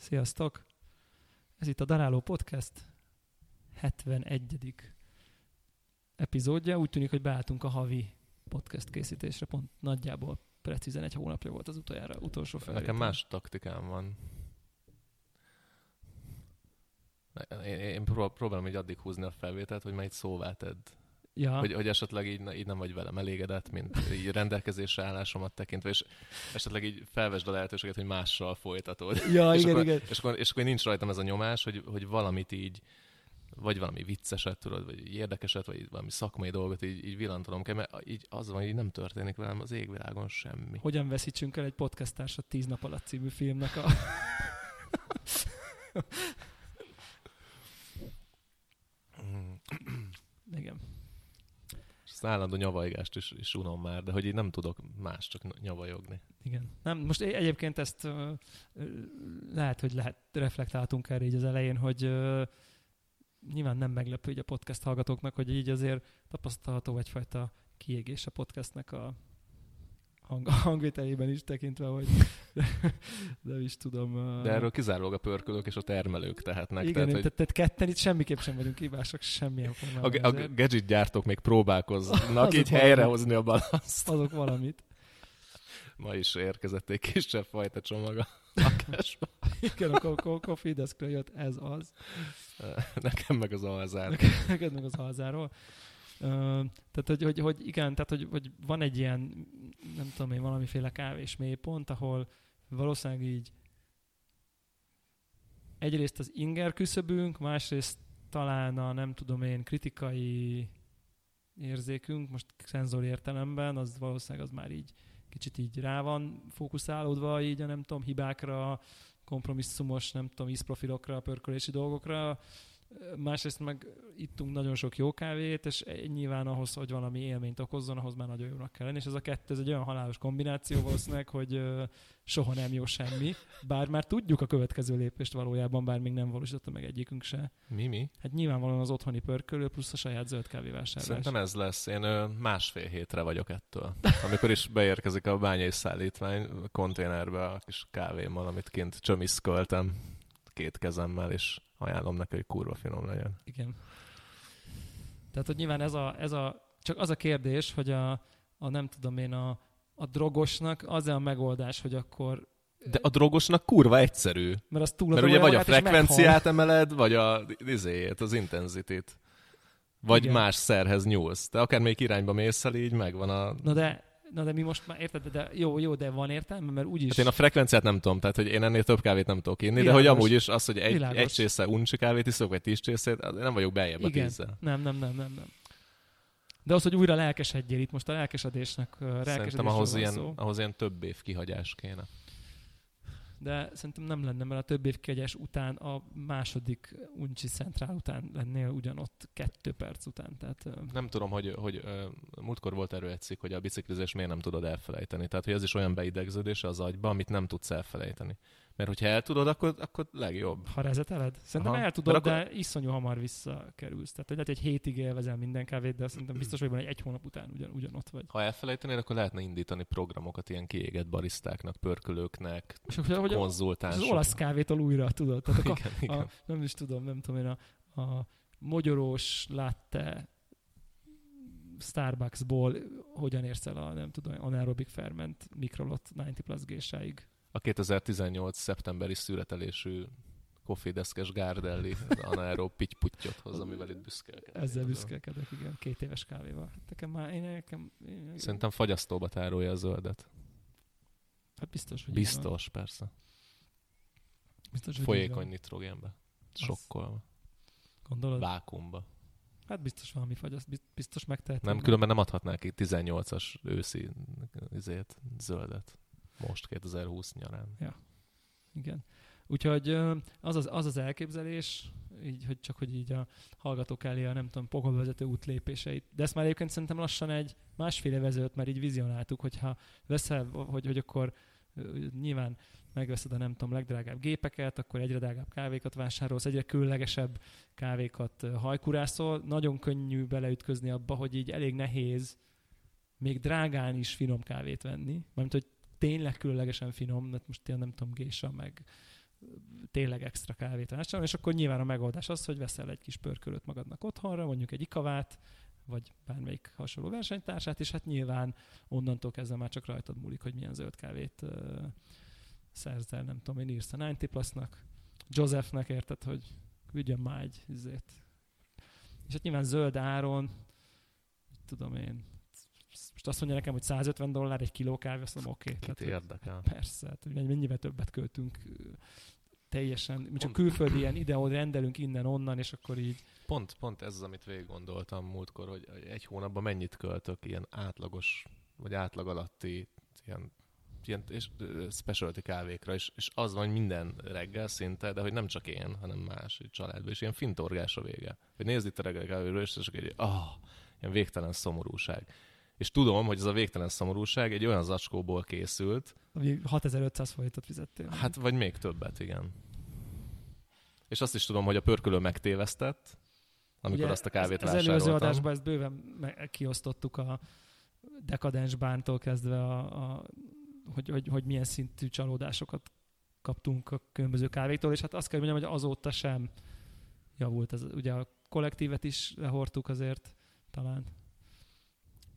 Sziasztok! Ez itt a Daráló Podcast 71. epizódja. Úgy tűnik, hogy beálltunk a havi podcast készítésre. Pont nagyjából precízen egy hónapja volt az utoljára, utolsó felvétel. Nekem más taktikám van. Én, én pró- próbálom így addig húzni a felvételt, hogy már egy szóvá tedd. Ja, Hogy, hogy esetleg így, így nem vagy velem elégedett, mint így rendelkezésre állásomat tekintve, és esetleg így felvesd a lehetőséget, hogy mással folytatod. ja és, igen, akkor, igen. És, akkor, és akkor nincs rajtam ez a nyomás, hogy, hogy valamit így, vagy valami vicceset, tudod, vagy érdekeset, vagy valami szakmai dolgot így, így villantanom kell, mert így az van, hogy nem történik velem az égvilágon semmi. Hogyan veszítsünk el egy podcastársat 10 nap alatt című filmnek a... Igen. Az állandó nyavajgást is, is unom már, de hogy így nem tudok más, csak nyavajogni. Igen. Nem, most egyébként ezt lehet, hogy lehet reflektáltunk erre így az elején, hogy nyilván nem meglepő így a podcast hallgatóknak, hogy így azért tapasztalható egyfajta kiégés a podcastnek a hang, hangvételében is tekintve, hogy de is tudom. De erről kizárólag a pörkölők és a termelők tehetnek. igen, tehát, hogy tehát ketten itt semmiképp sem vagyunk hibások semmilyen a, formában. a ezért gadget gyártók még próbálkoznak így valamit. helyrehozni a balanszt. Azok valamit. Ma is érkezett egy kisebb fajta csomag a lakásba. Igen, a co- co- coffee deskről jött ez az. Nekem meg az alzár. neked meg az alzáról. Tehát, hogy, hogy, hogy igen, tehát, hogy, hogy van egy ilyen, nem tudom én, valamiféle kávés mélypont, ahol valószínűleg így egyrészt az inger küszöbünk, másrészt talán a nem tudom én kritikai érzékünk, most szenzori értelemben, az valószínűleg az már így kicsit így rá van fókuszálódva így a nem tudom hibákra, kompromisszumos, nem tudom, ízprofilokra, pörkölési dolgokra, másrészt meg ittunk nagyon sok jó kávét, és nyilván ahhoz, hogy valami élményt okozzon, ahhoz már nagyon jónak kell lenni, és ez a kettő, ez egy olyan halálos kombináció valószínűleg, hogy soha nem jó semmi, bár már tudjuk a következő lépést valójában, bár még nem valósította meg egyikünk se. Mi, mi? Hát nyilvánvalóan az otthoni pörkölő plusz a saját zöld kávévásárlás. Szerintem ez lesz. Én másfél hétre vagyok ettől. Amikor is beérkezik a bányai szállítmány a konténerbe a kis kávémmal, amit kint csömiszköltem két kezemmel, és ajánlom neki, hogy kurva finom legyen. Igen. Tehát, hogy nyilván ez a, ez a csak az a kérdés, hogy a, a nem tudom én, a, a drogosnak az a megoldás, hogy akkor De a drogosnak kurva egyszerű. mert az túl Mert ugye vagy a frekvenciát emeled, vagy a izéjét, az intenzitit. Vagy Igen. más szerhez nyúlsz. De akármelyik irányba mész el, így megvan a... Na de, na de mi most már érted, de jó, jó, de van értelme, mert úgyis... Hát én a frekvenciát nem tudom, tehát hogy én ennél több kávét nem tudok inni, de hogy amúgy is az, hogy egy, Világos. egy csésze uncsi kávét iszok, vagy tíz csészét, nem vagyok beljebb a Igen. tízzel. Nem, nem, nem, nem, nem. De az, hogy újra lelkesedjél itt most a lelkesedésnek, ö, Szerintem ahhoz ilyen, szó. ahhoz ilyen több év kihagyás kéne. De szerintem nem lenne, mert a több év kegyes után a második uncsi centrál után lennél ugyanott kettő perc után. Tehát Nem tudom, hogy, hogy múltkor volt erről egy cikk, hogy a biciklizés miért nem tudod elfelejteni. Tehát, hogy ez is olyan beidegződése az agyba, amit nem tudsz elfelejteni. Mert hogyha el tudod, akkor, akkor legjobb. ha rezeteled? Szerintem Aha. el tudod, akkor- de iszonyú hamar visszakerülsz. Tehát hogy lehet, hogy egy hétig élvezel minden kávét, de szerintem biztos vagy benne, hogy egy hónap után ugyan, ugyanott vagy. Ha elfelejtenéd, akkor lehetne indítani programokat ilyen kiégett barisztáknak, pörkölőknek, És hogy, hogy a, az olasz kávétól újra, tudod? Tehát a, igen, igen. a, nem is tudom, nem tudom én, a, a mogyorós latte Starbucksból hogyan érsz el a, nem tudom, anaerobic ferment mikrolot 90 plus gésáig. A 2018. szeptemberi születelésű kofédeszkes Gárdelli anaerób pittyputtyot hoz, amivel itt büszkélkedik. Ezzel büszkélkedek, igen, két éves kávéval. Nekem már, én nekem, én, Szerintem fagyasztóba tárolja a zöldet. hát biztos, hogy. Biztos, persze. Biztos, hogy Folyékony nitrogénbe. Sokkolva. Gondolod? Vákumba. Hát biztos valami fagy, azt biz- biztos megtehetem. Nem, különben nem adhatnák ki 18-as őszi izét, zöldet. Most 2020 nyarán. Igen. Úgyhogy az az, az az elképzelés, így, hogy csak hogy így a hallgatók elé a nem tudom, pokolvezető út lépéseit. De ezt már egyébként szerintem lassan egy másfél éve ezelőtt már így vizionáltuk, hogyha veszel, hogy, hogy akkor nyilván megveszed a nem tudom, legdrágább gépeket, akkor egyre drágább kávékat vásárolsz, egyre különlegesebb kávékat hajkurászol. Nagyon könnyű beleütközni abba, hogy így elég nehéz még drágán is finom kávét venni. Mármint, hogy tényleg különlegesen finom, mert most tényleg nem tudom, gésa, meg tényleg extra kávét vásárolni, és akkor nyilván a megoldás az, hogy veszel egy kis pörkölőt magadnak otthonra, mondjuk egy ikavát, vagy bármelyik hasonló versenytársát, és hát nyilván onnantól kezdve már csak rajtad múlik, hogy milyen zöld kávét uh, szerzel, nem tudom, én írsz a 90 Plusnak, Josephnek érted, hogy vigyem már egy izét. És hát nyilván zöld áron, tudom én, most azt mondja nekem, hogy 150 dollár egy kiló kávé, azt mondom, oké. Okay, Kit érdekel? Persze, hát mennyivel többet költünk teljesen, mi csak külföldi ilyen ide rendelünk innen-onnan, és akkor így... Pont, pont ez az, amit végig gondoltam múltkor, hogy egy hónapban mennyit költök ilyen átlagos, vagy átlag alatti ilyen ilyen és specialty kávékra, és, és az van minden reggel szinte, de hogy nem csak én, hanem más családban, és ilyen fintorgás a vége. Hogy nézd itt a reggel kávéről, és csak egy, ah, oh, ilyen végtelen szomorúság. És tudom, hogy ez a végtelen szomorúság egy olyan zacskóból készült. Ami 6500 forintot fizettél. Hát, vagy még többet, igen. És azt is tudom, hogy a pörkölő megtévesztett, amikor Ugye azt a kávét az, az előző adásban ezt bőven kiosztottuk a dekadens bántól kezdve, a, a, hogy, hogy, hogy milyen szintű csalódásokat kaptunk a különböző kávéktól, és hát azt kell mondjam, hogy azóta sem javult. Ez, ugye a kollektívet is lehortuk azért talán.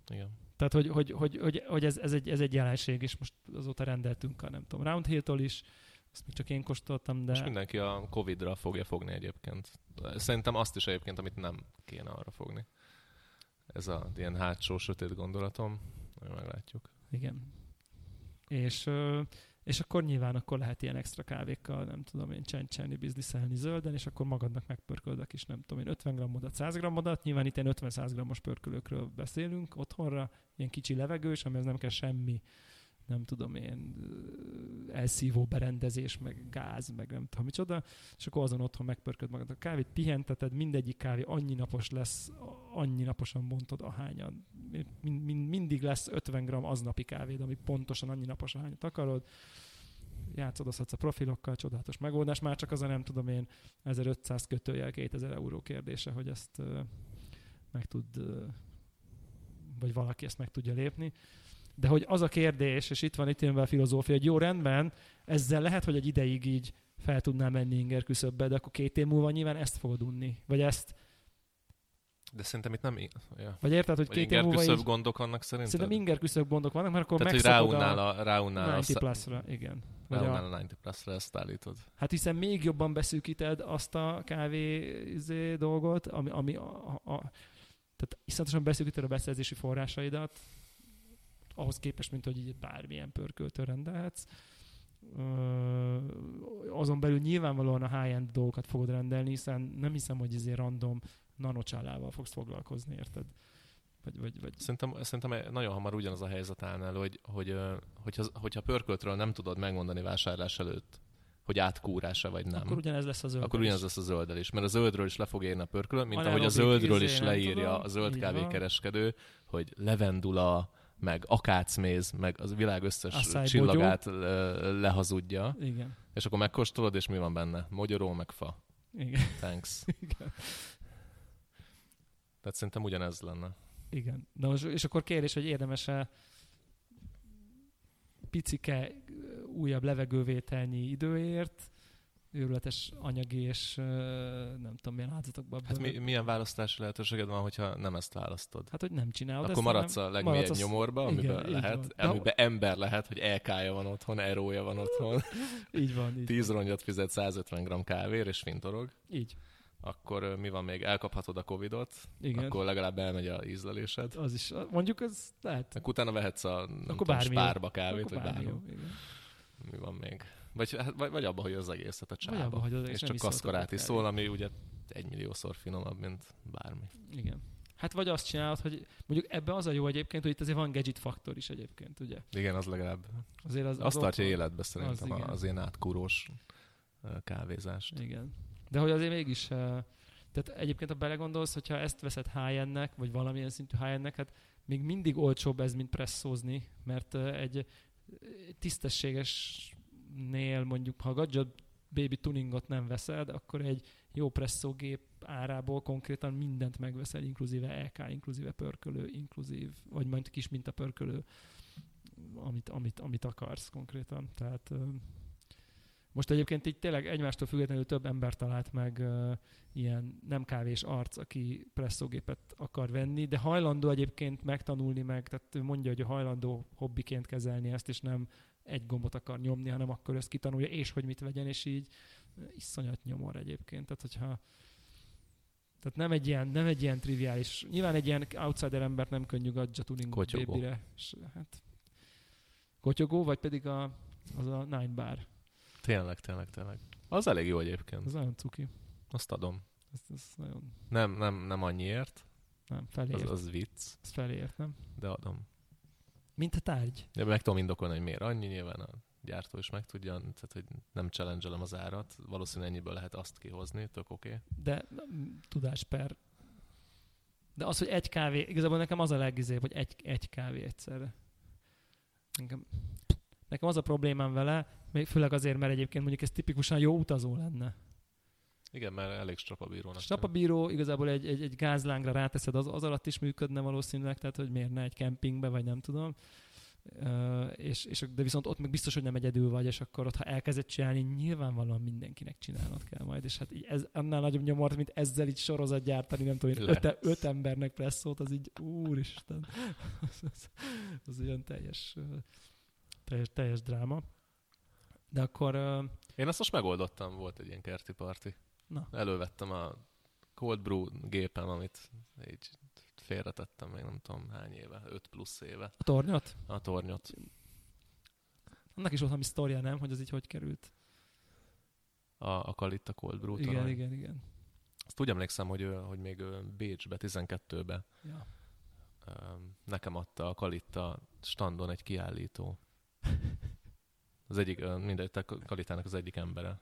Igen. Tehát, hogy, hogy, hogy, hogy, hogy ez, ez, egy, ez egy jelenség, és most azóta rendeltünk a, nem tudom, Roundhill-tól is, azt még csak én kóstoltam, de... Most mindenki a Covid-ra fogja fogni egyébként. Szerintem azt is egyébként, amit nem kéne arra fogni. Ez a ilyen hátsó sötét gondolatom, majd meglátjuk. Igen. És és akkor nyilván akkor lehet ilyen extra kávékkal, nem tudom én, csencselni, bizniszelni zölden, és akkor magadnak megpörköldök is, nem tudom én, 50 grammodat, 100 grammodat. Nyilván itt ilyen 50-100 grammos pörkölőkről beszélünk otthonra, ilyen kicsi levegős, amihez nem kell semmi nem tudom én, elszívó berendezés, meg gáz, meg nem tudom micsoda, és akkor azon otthon megpörköd magad a kávét, pihenteted, mindegyik kávé annyi napos lesz, annyi naposan bontod ahányan. Mind, mind, mindig lesz 50 gram aznapi kávéd, ami pontosan annyi napos ahányat akarod. Játszodozhatsz a profilokkal, csodálatos megoldás, már csak az a nem tudom én 1500 kötőjel 2000 euró kérdése, hogy ezt meg tud, vagy valaki ezt meg tudja lépni. De hogy az a kérdés, és itt van itt jön a filozófia, hogy jó rendben, ezzel lehet, hogy egy ideig így fel tudnál menni inger küszöbbe, de akkor két év múlva nyilván ezt fogod unni. Vagy ezt, de szerintem itt nem... Ja. Vagy érted, hogy Vagy két év múlva így... gondok vannak szerintem? Szerintem inger küszöbb gondok vannak, mert akkor Tehát, hogy ráunnál a, a, ráunnál a 90 pluszra, igen. Vagy ráunnál a, a 90 pluszra, ezt állítod. Hát hiszen még jobban beszűkíted azt a kávé izé, dolgot, ami, ami a, a, a, tehát iszonyatosan beszűkíted a beszerzési forrásaidat, ahhoz képest, mint hogy így bármilyen pörköltől rendelhetsz. azon belül nyilvánvalóan a high-end dolgokat fogod rendelni, hiszen nem hiszem, hogy ezért random nanocsálával fogsz foglalkozni, érted? Vagy, vagy, vagy... Szerintem, szerintem nagyon hamar ugyanaz a helyzet állnál, hogy, hogy hogyha, hogyha pörköltről nem tudod megmondani vásárlás előtt, hogy átkúrása vagy nem. Akkor ugyanez lesz a zöld. Akkor ugyanez lesz a zöldel is. Mert a zöldről is le fog érni a pörkölön, mint a ahogy a zöldről is izé, leírja tudom, a zöld kávékereskedő, hogy levendula, meg akácméz, meg az világ összes Asszály csillagát bogyó. lehazudja. Igen. És akkor megkóstolod, és mi van benne? Mogyoró, meg fa. Igen. Thanks. Igen. Tehát szerintem ugyanez lenne. Igen. Na most, és akkor kérdés, hogy érdemes-e picike újabb levegővételnyi időért őrületes anyagi és nem tudom milyen áldozatokban. Hát mi, milyen választási lehetőséged van, hogyha nem ezt választod? Hát, hogy nem csinálod Akkor maradsz a legmélyebb maradsz nyomorba, amiben igen, lehet, amiben ember lehet, hogy LK-ja van otthon, erója van otthon. így van. Így 10 rongyot fizet 150 g kávér, és fintorog. Így. Akkor mi van még? Elkaphatod a Covidot, Igen. akkor legalább elmegy a ízlelésed. Az is, mondjuk az lehet. Akkor utána vehetsz a nem akkor tudom, spárba kávét, akkor vagy bármi. Mi van még? Vagy, hát, vagy, vagy abba, hogy az egészet a csába. Abba, hogy az és csak kaszkarát is szól, ami ugye egy milliószor finomabb, mint bármi. Igen. Hát vagy azt csinálod, hogy mondjuk ebbe az a jó egyébként, hogy itt azért van gadget faktor is egyébként, ugye? Igen, az legalább. Azért az, az azt tartja életbe szerintem az, az ilyen átkúrós kávézást. Igen. De hogy azért mégis, tehát egyébként ha belegondolsz, hogyha ezt veszed high vagy valamilyen szintű high hát még mindig olcsóbb ez, mint presszózni, mert egy tisztességes nél mondjuk, ha gadget baby tuningot nem veszed, akkor egy jó presszógép árából konkrétan mindent megveszel, inkluzíve LK, inkluzíve pörkölő, inkluzív, vagy majd kis minta pörkölő, amit, amit, amit akarsz konkrétan. Tehát Most egyébként így tényleg egymástól függetlenül több ember talált meg uh, ilyen nem kávés arc, aki presszógépet akar venni, de hajlandó egyébként megtanulni meg, tehát mondja, hogy hajlandó hobbiként kezelni ezt, és nem egy gombot akar nyomni, hanem akkor ezt kitanulja, és hogy mit vegyen, és így iszonyat nyomor egyébként. Tehát, hogyha tehát nem egy ilyen, nem egy ilyen triviális, nyilván egy ilyen outsider embert nem könnyű gadget tuning Kotyogó. És, hát, kotyogó, vagy pedig a, az a Nine Bar. Tényleg, tényleg, tényleg. Az elég jó egyébként. Az nagyon cuki. Azt adom. Ez, ez nagyon, Nem, nem, nem annyiért. nem, feléért. Az, Az, vicc, az feléért, nem? de adom. Mint a tárgy. De meg tudom indokolni, hogy miért annyi, nyilván a gyártó is meg tudja, tehát hogy nem challenge az árat. Valószínűleg ennyiből lehet azt kihozni, tök oké. Okay. De mm, tudás per. De az, hogy egy kávé, igazából nekem az a legizébb, hogy egy, egy kávé egyszerre. Nekem, nekem az a problémám vele, még főleg azért, mert egyébként mondjuk ez tipikusan jó utazó lenne. Igen, mert elég strapabírónak. Strapabíró igazából egy, egy, egy gázlángra ráteszed, az, az alatt is működne valószínűleg, tehát hogy miért ne egy kempingbe, vagy nem tudom. Uh, és, és, de viszont ott meg biztos, hogy nem egyedül vagy, és akkor ott, ha elkezded csinálni, nyilvánvalóan mindenkinek csinálnod kell majd, és hát így ez annál nagyobb nyomort, mint ezzel így sorozat gyártani, nem tudom, öt, öt embernek presszót, az így, úristen, az, az, az olyan teljes, teljes, teljes dráma. De akkor... Uh, Én azt most megoldottam, volt egy ilyen kerti parti. Na. Elővettem a cold brew gépem, amit így félretettem még nem tudom hány éve, 5 plusz éve. a tornyot? A tornyot. Annak is volt valami sztoria, nem? Hogy az így hogy került. A, a Kalitta cold brew Igen, torony. igen, igen. Azt úgy emlékszem, hogy, ö, hogy még Bécsbe, 12-be Ja. nekem adta a Kalitta standon egy kiállító. Az egyik, mindegy, te Kalitának az egyik embere.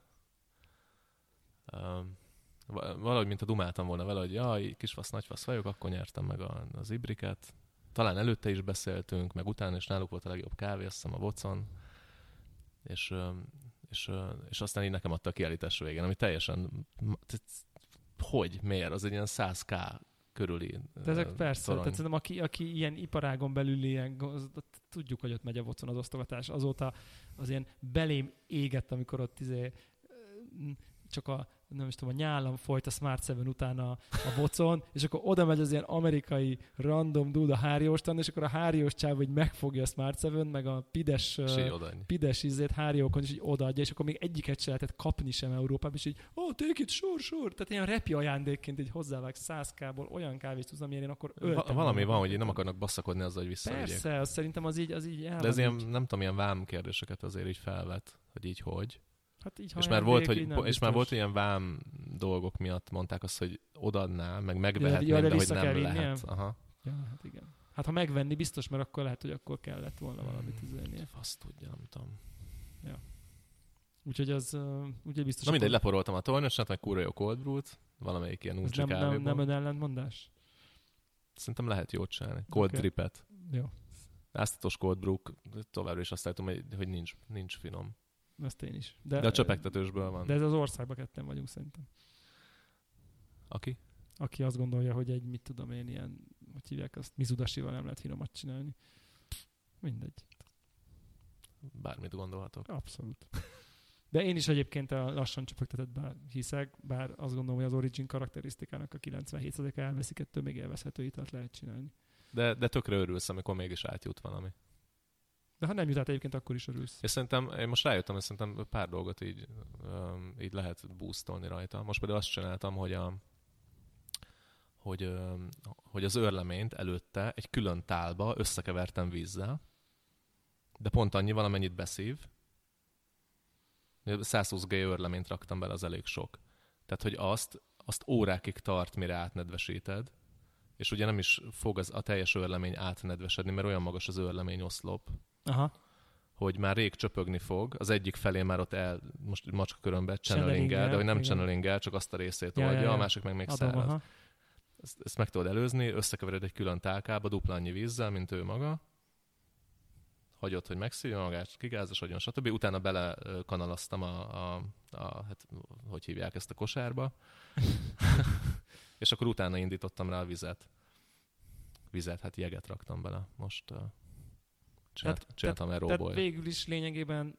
Valahogy, mint a dumáltam volna vele, hogy jaj, kisfasz, nagyfasz vagyok, akkor nyertem meg a, az ibriket. Talán előtte is beszéltünk, meg utána is náluk volt a legjobb kávé, azt hiszem a Vocon. És, és, és aztán így nekem adta a kiállítás végén, ami teljesen... Hogy? Miért? Az egy ilyen 100k körüli De ezek persze, torony. tehát szerintem aki, aki ilyen iparágon belül ilyen, az, tudjuk, hogy ott megy a vocon az osztogatás. Azóta az ilyen belém égett, amikor ott izé, csak a nem is tudom, a nyálam folyt a Smart 7 után a, a vocon, és akkor oda megy az ilyen amerikai random dude a hárióstan, és akkor a háriós csáv, hogy megfogja a Smart 7 meg a pides, pides ízét háriókon, és így odaadja, és akkor még egyiket se lehetett kapni sem Európában, és így, ó, oh, take it, sure, sure. Tehát ilyen repi ajándékként így hozzávág 100k-ból olyan kávét tudsz, amilyen én akkor Va- valami van, hogy nem akarnak basszakodni azzal, hogy visszavigyék. Persze, az szerintem az így, az így el De ez ilyen, nem tudom, ilyen vám kérdéseket azért így felvet, hogy így hogy. Hát így, És már, volt, hogy, és már volt ilyen vám dolgok miatt mondták azt, hogy odaadnál, meg megvehetném, Ja, de de, hogy nem lehet. vinnie? Aha. Ja, hát igen. Hát ha megvenni biztos, mert akkor lehet, hogy akkor kellett volna valamit üzennie. Azt tudja, nem tudom. Úgyhogy az, uh, úgyhogy biztos. Na mindegy, akkor- leporoltam a tornyosat, meg kurva jó cold brew-t, valamelyik ilyen ez úrcsi nem, nem, nem ön ellentmondás? Szerintem lehet jót csinálni. Cold Oké. dripet. Jó, Áztatos cold brew, továbbra is azt látom, hogy, hogy nincs, nincs finom. Ezt én is. De, de a csöpegtetősből van. De ez az országban ketten vagyunk szerintem. Aki? Aki azt gondolja, hogy egy, mit tudom én, ilyen, hogy hívják azt, mizudasival nem lehet finomat csinálni. Mindegy. Bármit gondolhatok. Abszolút. De én is egyébként a lassan csöpögtetettben hiszek, bár azt gondolom, hogy az Origin karakterisztikának a 97%-a elveszik, ettől még élvezhető italt lehet csinálni. De, de tökre örülsz, amikor mégis átjut valami. De ha nem jut át egyébként, akkor is örülsz. És szerintem, én most rájöttem, hogy szerintem pár dolgot így, um, így lehet boostolni rajta. Most például azt csináltam, hogy a hogy, um, hogy az őrleményt előtte egy külön tálba összekevertem vízzel, de pont annyi amennyit beszív. 120 g őrleményt raktam bele, az elég sok. Tehát, hogy azt, azt órákig tart, mire átnedvesíted, és ugye nem is fog az, a teljes őrlemény átnedvesedni, mert olyan magas az őrlemény oszlop, Aha. hogy már rég csöpögni fog, az egyik felé már ott el, most macska körömbe channeling de hogy nem igen. channeling csak azt a részét Ja, oldja, ja, ja. a másik meg még Adom, száraz. aha. Ezt, ezt meg tudod előzni, összekevered egy külön tálkába, dupla annyi vízzel, mint ő maga, hagyod, hogy megszívja magát, kigázosodjon, stb. Utána bele kanalaztam a, a, a, hát hogy hívják ezt a kosárba, és akkor utána indítottam rá a vizet. Vizet, hát jeget raktam bele. Most uh, csinált, Tehát- csináltam Tehát végül is lényegében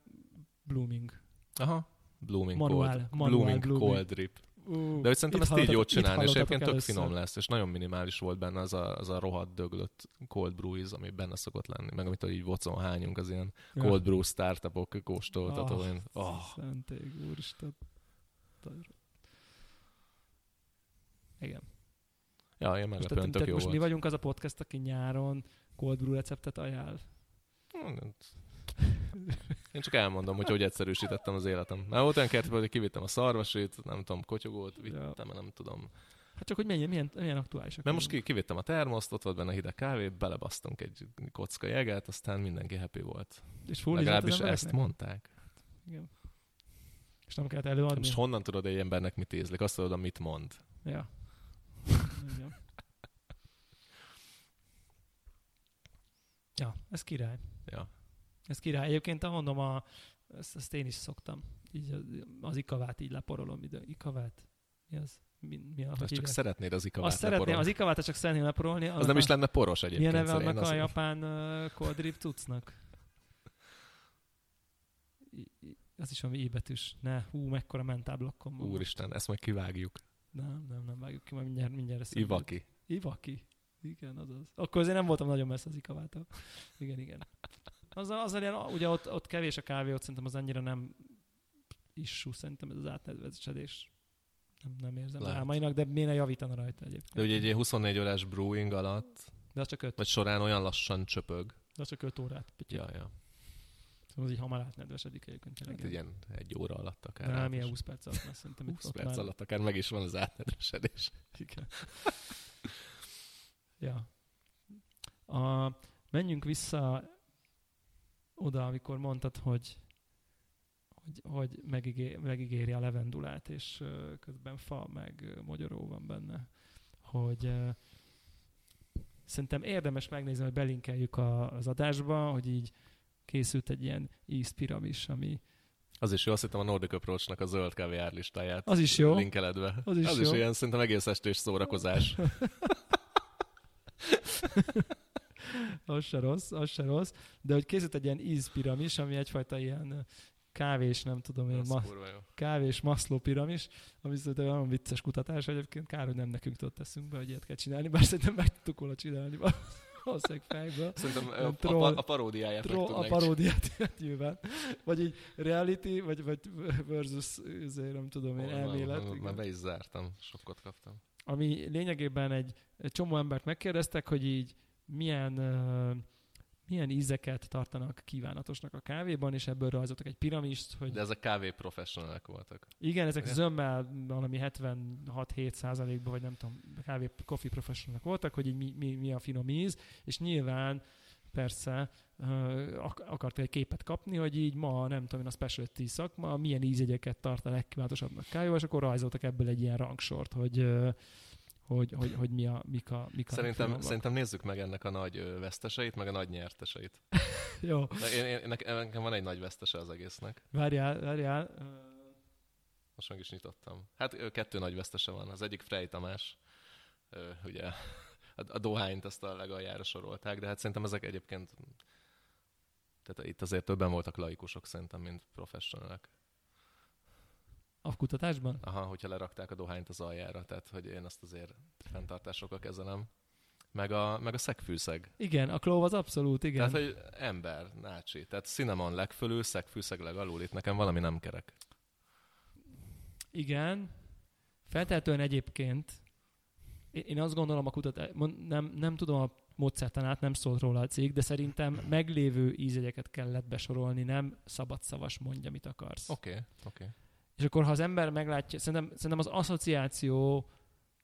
blooming. Aha, Blooming, Manuál, cold, manuál blooming, blooming. cold drip. Uh, De hogy szerintem ezt így itt csinálni, és egyébként tök finom lesz, és nagyon minimális volt benne az a, az a rohadt döglött cold brew íz, ami benne szokott lenni, meg amit így vocon hányunk, az ilyen Ja. cold brew startupok kóstoltató. Ah, én- Oh. Szenték, úristen. Igen. Ja, én Most, meglepően tehát, tök tehát jó most mi volt. vagyunk az a podcast, aki nyáron cold brew receptet ajánl. Hmm, Én csak elmondom, hogy hogy egyszerűsítettem az életem. Már volt olyan kettő, hogy kivittem a szarvasit, nem tudom, kotyogót, vittem, nem tudom. Hát csak hogy milyen, milyen, milyen aktuálisak. Mert most ki, kivittem a termoszt, ott volt benne hideg kávé, belebasztunk egy kocka jeget, aztán mindenki happy volt. És Legalábbis ezt mondták. Igen. És nem kellett előadni? Most honnan tudod, egy embernek mit ízlik? Azt tudod, mit mond. Ja. Igen. Ja, ez király. Ja. Ez király. Egyébként mondom, a, ezt, ezt én is szoktam. Így az, az ikavát így leporolom ide. Ikavát? Mi az? Mi, mi a, Azt csak szeretnéd az ikavát Azt szeretném, az ikavát csak szeretném leporolni. Az nem is lenne poros egyébként. Milyen neve annak a japán uh, cold drip cuccnak? I- Az is valami íbetűs. Ne, hú, mekkora mentáblokkom van. Úristen, ezt majd kivágjuk. Nem, nem, nem vágjuk ki, majd mindjárt, mindjárt eszembe. Ivaki. Ivaki. Igen, azaz. Akkor azért nem voltam nagyon messze az ikavától. Igen, igen. Az, az ilyen, ugye ott, ott kevés a kávé, ott szerintem az annyira nem issú, szerintem ez az átnevesedés. Nem, nem érzem Lehet. álmainak, de miért javítana rajta egyébként. De ugye egy ilyen 24 órás brewing alatt, De az csak öt, vagy során olyan lassan csöpög. de az csak öt órát. Pitty. Ja, ja. Szóval az így hamar átnedvesedik egyébként. tényleg. Hát ilyen egy óra alatt akár. Nem, ilyen is. 20 perc alatt már szerintem. itt 20 ott perc már- alatt akár meg is van az átnevesedés. Igen. ja. A, menjünk vissza oda, amikor mondtad, hogy hogy, hogy megigé, megígéri a levendulát, és közben fa meg ö, mogyoró van benne. Hogy ö, szerintem érdemes megnézni, hogy belinkeljük a, az adásba, hogy így készült egy ilyen ízpiramis, ami Az is jó, azt hittem a Nordic Approach-nak a zöld kávé árlistáját az is jó. linkeled be. Az is az jó. is ilyen szerintem egész estés szórakozás. az se rossz, az se rossz, de hogy készült egy ilyen ízpiramis, ami egyfajta ilyen kávés, nem tudom én, ma, kávés maszló piramis, ami szerintem olyan vicces kutatás egyébként, kár, hogy nem nekünk tudott eszünkbe, hogy ilyet kell csinálni, bár szerintem meg tudtuk volna csinálni valószínűleg fejből. Szerintem a, a, troll- a paródiáját meg Tro- a paródiát nyilván. Vagy így reality, vagy, vagy versus, azért nem tudom én, csinálni. elmélet. Már, már be is zártam, sokkot kaptam. Ami lényegében egy, egy csomó embert megkérdeztek, hogy így milyen, uh, milyen ízeket tartanak kívánatosnak a kávéban, és ebből rajzoltak egy piramist, hogy De ezek kávé professzionálok voltak. igen, ezek Igen. zömmel valami 76-7 százalékban, vagy nem tudom, kávé coffee professionalok voltak, hogy így mi, mi, mi a finom íz, és nyilván persze uh, ak- akart egy képet kapni, hogy így ma, nem tudom én, a specialty szakma milyen ízjegyeket tart a legkívánatosabbnak kávéval, és akkor rajzoltak ebből egy ilyen rangsort, hogy hogy, hogy, hogy mi a, mik a, mik a Szerintem, szerintem nézzük meg ennek a nagy veszteseit, meg a nagy nyerteseit. Jó, De én, én, nekem, van egy nagy vesztese az egésznek. várjál, várjál. Most meg is nyitottam. Hát kettő nagy vesztese van. Az egyik Frey Tamás, ugye a, a dohányt azt a legaljára sorolták, de hát szerintem ezek egyébként tehát itt azért többen voltak laikusok szerintem, mint professzionálok. A kutatásban? Aha, hogyha lerakták a dohányt az aljára, tehát hogy én azt azért fenntartásokkal kezelem. Meg a, meg a szegfűszeg. Igen, a klóv az abszolút, igen. Tehát, hogy ember, nácsi. Tehát cinnamon legfölül, szegfűszeg legalul. Itt nekem valami nem kerek. Igen. Feltehetően egyébként, én azt gondolom a kutatás, nem, nem tudom a módszertanát, nem szólt róla a cég, de szerintem meglévő ízjegyeket kellett besorolni, nem szabadszavas mondja, mit akarsz. Oké, okay, oké. Okay. És akkor, ha az ember meglátja, szerintem, szerintem az asszociáció,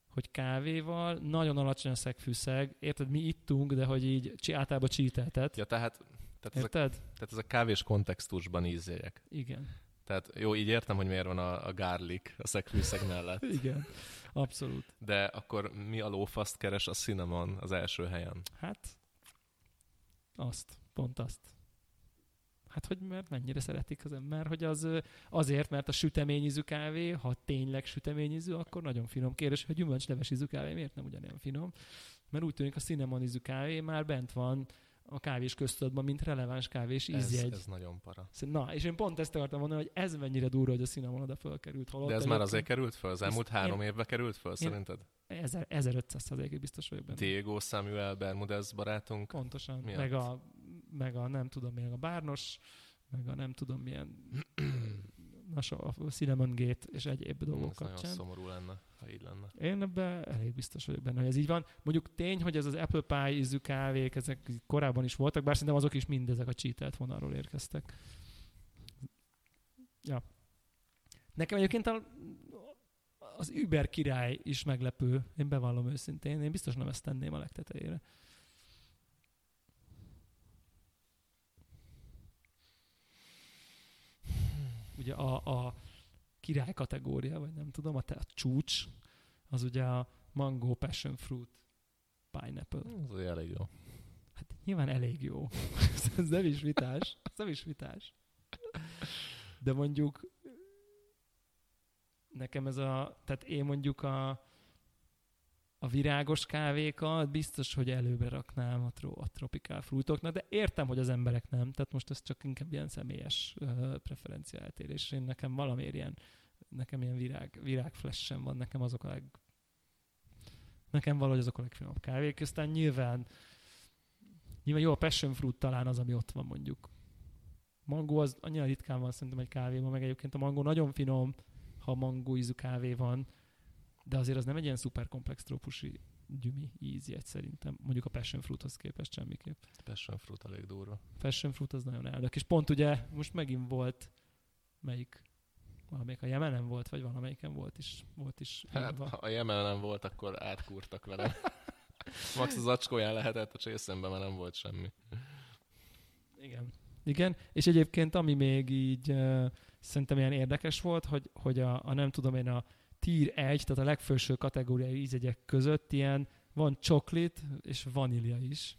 hogy kávéval nagyon alacsony a szegfűszeg, érted, mi ittunk, de hogy így csi- általában csíteltet. Ja, tehát, tehát, Érted? tehát ezek kávés kontextusban ízjegyek. Igen. Tehát jó, így értem, hogy miért van a, a garlic a szegfűszeg mellett. Igen. Abszolút. De akkor mi a lófaszt keres a cinnamon az első helyen? Hát, azt, pont azt. Hát, hogy mert mennyire szeretik az ember, hogy az azért, mert a süteményízű kávé, ha tényleg süteményízű, akkor nagyon finom. Kérdés, hogy gyümölcsleves ízű kávé miért nem ugyanilyen finom? Mert úgy tűnik a cinnamon ízű kávé már bent van a kávés köztudatban, mint releváns kávés Ez, ízjegy. ez nagyon para. Na, és én pont ezt akartam mondani, hogy ez mennyire durva, hogy a cinnamon oda fölkerült. Holott De ez már azért került föl? Az elmúlt három én- évben került föl, szerinted? Ezer- 1500 százalékig biztos vagyok benne. Diego Samuel Bermudez barátunk. Pontosan. Miatt? Meg a, meg a nem tudom milyen a Bárnos, meg a nem tudom milyen so- a Cinnamon Gate és egyéb dolgok Ez nagyon kapcsán. szomorú lenne, ha így lenne. Én ebben elég biztos vagyok benne, hogy ez így van. Mondjuk tény, hogy ez az Apple Pie ízű kávék, ezek korábban is voltak, bár szerintem azok is mind ezek a cheatelt vonalról érkeztek. Ja. Nekem egyébként a, az Uber király is meglepő, én bevallom őszintén, én biztos nem ezt tenném a legtetejére. Ugye a, a király kategória, vagy nem tudom, a, te- a csúcs, az ugye a mango, passion fruit, pineapple. Ez elég jó. Hát nyilván elég jó. ez nem is vitás. Ez nem is vitás. De mondjuk nekem ez a, tehát én mondjuk a, a virágos kávékat biztos, hogy előbbre raknám a, tro, a tropikál fruitoknak, de értem, hogy az emberek nem, tehát most ez csak inkább ilyen személyes uh, preferencia eltérés. Én nekem valamiért ilyen, nekem ilyen virág, virág flash van, nekem azok a leg, nekem valahogy azok a legfinomabb kávék, aztán nyilván Nyilván jó, a passion fruit talán az, ami ott van mondjuk. Mango az annyira ritkán van szerintem egy kávéban, meg egyébként a mango nagyon finom, ha mangó kávé van, de azért az nem egy ilyen szuper komplex trópusi gyümi ízjegy szerintem, mondjuk a passion fruithoz képest semmiképp. Passion fruit elég durva. Passion fruit az nagyon elnök. És pont ugye most megint volt, melyik valamelyik a Jemenen volt, vagy valamelyiken volt is. Volt is Hát, ha a Jemen nem volt, akkor átkúrtak vele. Max az acskóján lehetett a csészemben, mert nem volt semmi. Igen. Igen, és egyébként ami még így uh, szerintem ilyen érdekes volt, hogy, hogy a, a nem tudom én a tier 1, tehát a legfelső kategóriai ízegyek között ilyen van csoklit és vanília is,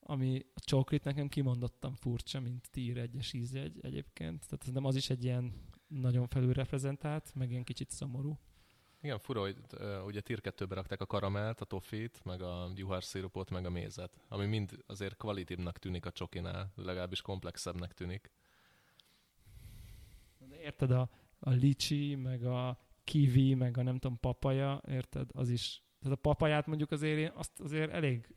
ami a csoklit nekem kimondottan furcsa, mint tier 1-es ízjegy egyébként. Tehát szerintem az is egy ilyen nagyon felülreprezentált, meg ilyen kicsit szomorú. Igen, fura, hogy uh, ugye tier 2-be rakták a karamelt, a toffit, meg a juharszirupot, meg a mézet, ami mind azért kvalitívnak tűnik a csokinál, legalábbis komplexebbnek tűnik. De érted, a, a licsi, meg a kiwi, meg a nem tudom, papaja, érted, az is. Tehát a papaját mondjuk azért én azt azért elég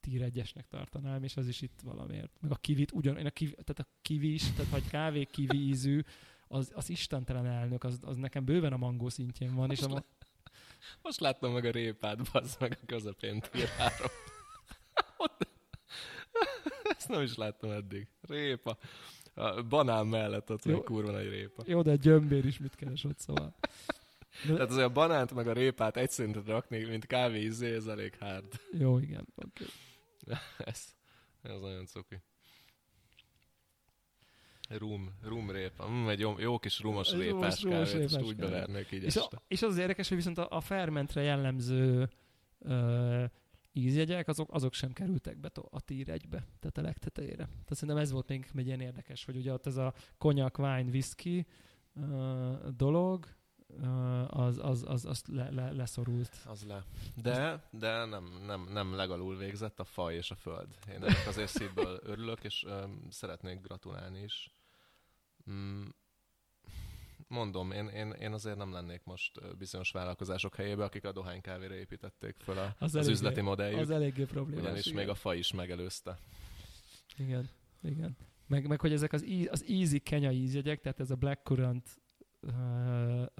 tier egyesnek tartanám, és az is itt valamiért. Meg a kivit ugyan, én a kiwi, tehát a kiwi is, tehát ha egy kávé kiwi ízű, az, az istentelen elnök, az, az nekem bőven a mangó szintjén van, és a, ma- Most láttam meg a répát, bazd meg a közepén tier 3. Ott- Ezt nem is láttam eddig. Répa. A banán mellett ott Jó. egy kurva nagy répa. jó, de a gyömbér is mit keres ott, szóval. De, Tehát azért a banánt meg a répát egy szintre rakni, mint kávé ízé, ez elég hard. jó, igen, oké. Ez, ez nagyon cuki. Rum, rum répa. Mm, egy jó, jó kis rumos Egy répás rumos kávét, és répás úgy bevernék így És, a, este. és az az érdekes, hogy viszont a, a fermentre jellemző ö, ízjegyek, azok, azok sem kerültek be a tier 1-be, tehát a legtetejére. Tehát szerintem ez volt még egy ilyen érdekes, hogy ugye ott ez a konyak, wine, whisky ö, dolog, ö, az, az, az, az le, le, leszorult. Az le. De, de nem, nem, nem legalul végzett a faj és a föld. Én ennek azért szívből örülök, és um, szeretnék gratulálni is. Mm, mondom, én, én, én azért nem lennék most bizonyos vállalkozások helyébe, akik a dohánykávéra építették föl a, Az az, eléggé- üzleti modelljük. Az eléggé problémás. Ugyanis igen. még a fa is megelőzte. Igen, igen. Meg, meg hogy ezek az, í- az easy kenya ízjegyek, tehát ez a blackcurrant uh,